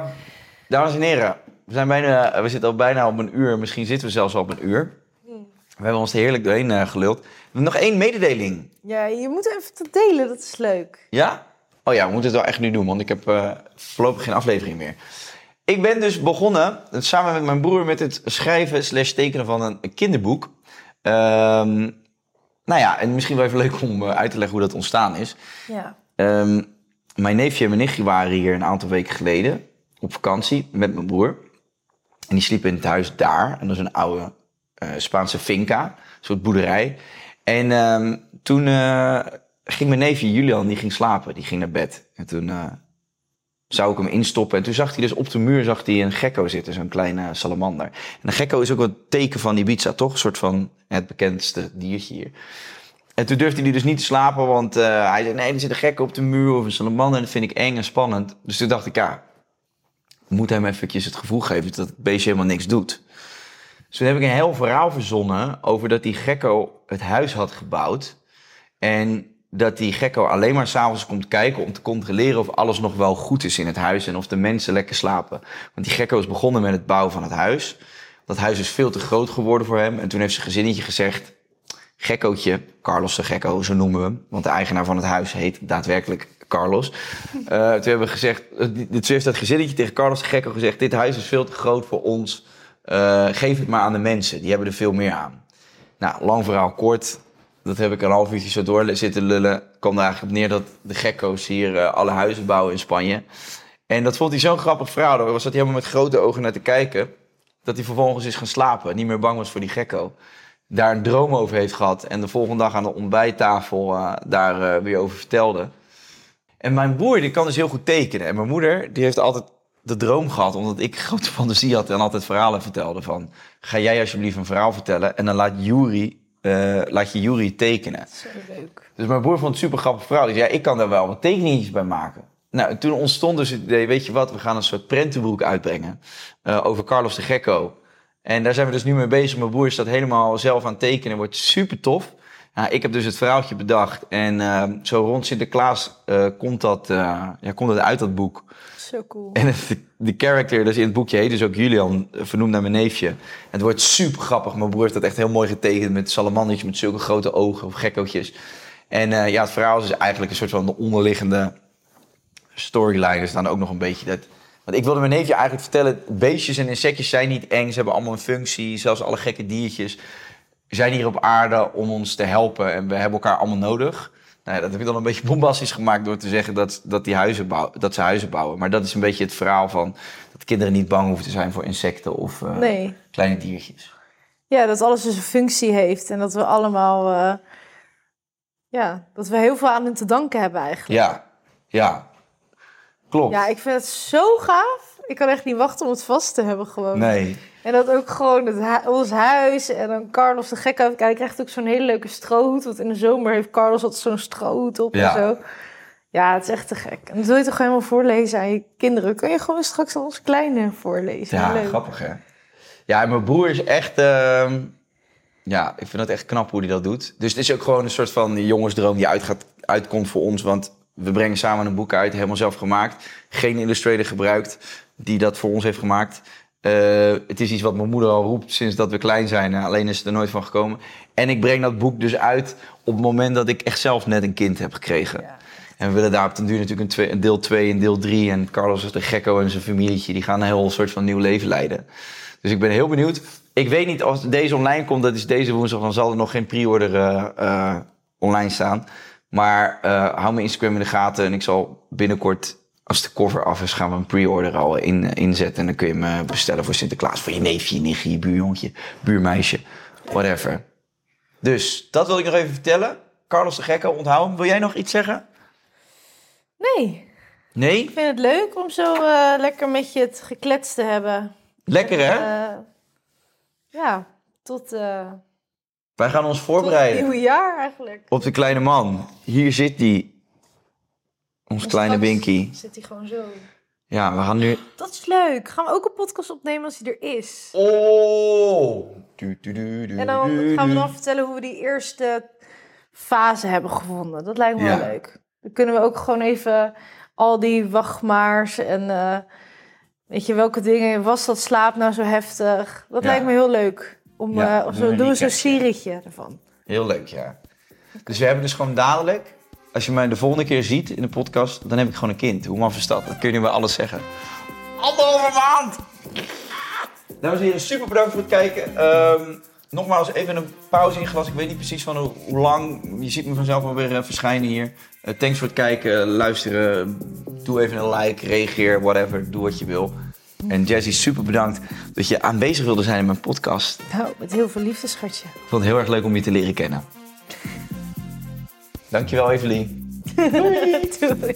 dames en heren. We, zijn bijna, we zitten al bijna op een uur. Misschien zitten we zelfs al op een uur. We hebben ons er heerlijk doorheen eh, geluld. We hebben nog één mededeling. ja, je moet even te delen, dat is leuk. Ja? Oh ja, we moeten het wel echt nu doen, want ik heb eh, voorlopig geen aflevering meer. Ik ben dus begonnen, samen met mijn broer, met het schrijven slash tekenen van een kinderboek. Ehm, nou ja, en misschien wel even leuk om eh, uit te leggen hoe dat ontstaan is. Ja. Ehm, mijn neefje en mijn nichtje waren hier een aantal weken geleden op vakantie met mijn broer. En die sliepen in het huis daar. En dat is een oude eh, Spaanse finca, een soort boerderij. En ehm, toen eh, ging mijn neefje Julian, die ging slapen, die ging naar bed. En toen zou ik hem instoppen. En toen zag hij dus op de muur zag hij een gekko zitten, zo'n kleine salamander. En een gekko is ook het teken van Ibiza, toch? Een soort van het bekendste diertje hier. En toen durfde hij dus niet te slapen, want eh, hij zei: Nee, er zit een gek op de muur of een salamander. En dat vind ik eng en spannend. Dus toen dacht ik: Ja, moet hem eventjes het gevoel geven dat het beestje helemaal niks doet. Dus toen heb ik een heel verhaal verzonnen over dat die gekko het huis had gebouwd. En dat die gekko alleen maar s'avonds komt kijken om te controleren of alles nog wel goed is in het huis en of de mensen lekker slapen. Want die gekko is begonnen met het bouwen van het huis. Dat huis is veel te groot geworden voor hem. En toen heeft zijn gezinnetje gezegd: Gekkootje, Carlos de Gekko, zo noemen we hem. Want de eigenaar van het huis heet daadwerkelijk Carlos. Eh, toen hebben we gezegd, eh, toen heeft dat gezinnetje tegen Carlos de Gekko gezegd: Dit huis is veel te groot voor ons. Eh, geef het maar aan de mensen, die hebben er veel meer aan. Nou, lang verhaal kort. Dat heb ik een half uurtje zo door zitten lullen. kwam er eigenlijk op neer dat de gekko's hier eh, alle huizen bouwen in Spanje. En dat vond hij zo'n grappig verhaal. Daar was dat hij helemaal met grote ogen naar te kijken. Dat hij vervolgens is gaan slapen. Niet meer bang was voor die gekko. Daar een droom over heeft gehad. En de volgende dag aan de ontbijttafel eh, daar eh, weer over vertelde. En mijn broer die kan dus heel goed tekenen. En mijn moeder die heeft altijd de droom gehad. Omdat ik grote fantasie had en altijd verhalen vertelde. Van, ga jij alsjeblieft een verhaal vertellen. En dan laat, Yuri, eh, laat je Yuri tekenen. Zo leuk. Dus mijn broer vond het super grappig verhaal. Die zei, ja, ik kan daar wel wat tekeningetjes bij maken. Nou, en toen ontstond dus het idee, weet je wat, we gaan een soort prentenboek uitbrengen. eh, over Carlos de Gekko. En daar zijn we dus nu mee bezig. Mijn broer is dat helemaal zelf aan het tekenen. Wordt super tof. Ja, ik heb dus het verhaaltje bedacht. En eh, zo rond Sinterklaas eh, komt, dat, ja, komt het uit dat boek. Zo cool. En de character, dus in het boekje heet dus ook Julian, vernoemd naar mijn neefje. En het wordt super grappig. Mijn broer heeft dat echt heel mooi getekend met salamandertjes met zulke grote ogen of gekkootjes. En eh, ja, het verhaal is dus eigenlijk een soort van de onderliggende storyline. Er staan ook nog een beetje dat... Want ik wilde mijn neefje eigenlijk vertellen, beestjes en insectjes zijn niet eng. Ze hebben allemaal een functie, zelfs alle gekke diertjes zijn hier op aarde om ons te helpen. En we hebben elkaar allemaal nodig. Nou ja, dat heb ik dan een beetje bombastisch gemaakt door te zeggen dat, dat, die huizen bouw, dat ze huizen bouwen. Maar dat is een beetje het verhaal van dat kinderen niet bang hoeven te zijn voor insecten of eh, Nee. kleine diertjes. Ja, dat alles dus een functie heeft. En dat we allemaal... eh, ja, dat we heel veel aan hun te danken hebben eigenlijk. Ja, ja. Klopt. Ja, ik vind het zo gaaf. Ik kan echt niet wachten om het vast te hebben gewoon. Nee. En dat ook gewoon het hu- ons huis. En dan Carlos de gek uit. Hij krijgt ook zo'n hele leuke strohoed. Want in de zomer heeft Carlos altijd zo'n strohoed op Ja. en zo. Ja, het is echt te gek. En dat wil je toch helemaal voorlezen aan je kinderen? Kun je gewoon straks aan ons kleine voorlezen? Ja, Leuk. grappig hè. Ja, en mijn broer is echt... ehm, ja, ik vind het echt knap hoe hij dat doet. Dus het is ook gewoon een soort van jongensdroom die uitgaat, uitkomt voor ons. Want we brengen samen een boek uit, helemaal zelf gemaakt. Geen illustrator gebruikt die dat voor ons heeft gemaakt. Eh, het is iets wat mijn moeder al roept sinds dat we klein zijn. Eh, Alleen is het er nooit van gekomen. En ik breng dat boek dus uit op het moment dat ik echt zelf net een kind heb gekregen. En we willen daar op den duur natuurlijk een, twee- een deel 2 en deel 3. En Carlos is de gekko en zijn familietje. Die gaan een heel soort van nieuw leven leiden. Dus ik ben heel benieuwd. Ik weet niet als deze online komt, dat is deze woensdag, dan zal er nog geen pre-order eh, online staan. Maar hou mijn Instagram in de gaten en ik zal binnenkort, als de cover af is, gaan we een pre-order al in, inzetten. En dan kun je hem eh, bestellen voor Sinterklaas, voor je neefje, je nichtje, je buurjongetje, buurmeisje, whatever. Dus dat wil ik nog even vertellen. Carlos de Gekko, onthoud hem. Wil jij nog iets zeggen? Nee, Nee? ik vind het leuk om zo eh, lekker met je het gekletst te hebben. Lekker hè? Eh, ja, tot, eh Wij gaan ons voorbereiden. nieuwe jaar eigenlijk. op de kleine man. Hier zit die. Ons kleine Binky. Zit hij gewoon zo. Ja, we gaan nu. Dat is leuk. Gaan we ook een podcast opnemen als hij er is? Oh! Du, du, du, du, En dan du, gaan we dan vertellen hoe we die eerste fase hebben gevonden. Dat lijkt me Ja. wel leuk. Dan kunnen we ook gewoon even al die wachtmaars en eh, weet je welke dingen was dat slaap nou zo heftig. Dat Ja. lijkt me heel leuk. Om, Ja, eh, of doen we zo een doen we zo'n serietje ervan. Heel leuk, ja. Dus we hebben dus gewoon dadelijk. Als je mij de volgende keer ziet in de podcast, dan heb ik gewoon een kind. Hoe maf is dat? Dat kun je nu bij alles zeggen. Anderhalve maand! Dames en heren, super bedankt voor het kijken. Ehm, nogmaals, even een pauze ingelast. Ik weet niet precies van hoe, hoe lang. Je ziet me vanzelf alweer eh, verschijnen hier. Eh, thanks voor het kijken, luisteren. Doe even een like, reageer, whatever. Doe wat je wil. En Jessie, super bedankt dat je aanwezig wilde zijn in mijn podcast. Nou, met heel veel liefde, schatje. Ik vond het heel erg leuk om je te leren kennen. Dankjewel, Evelien. Doei.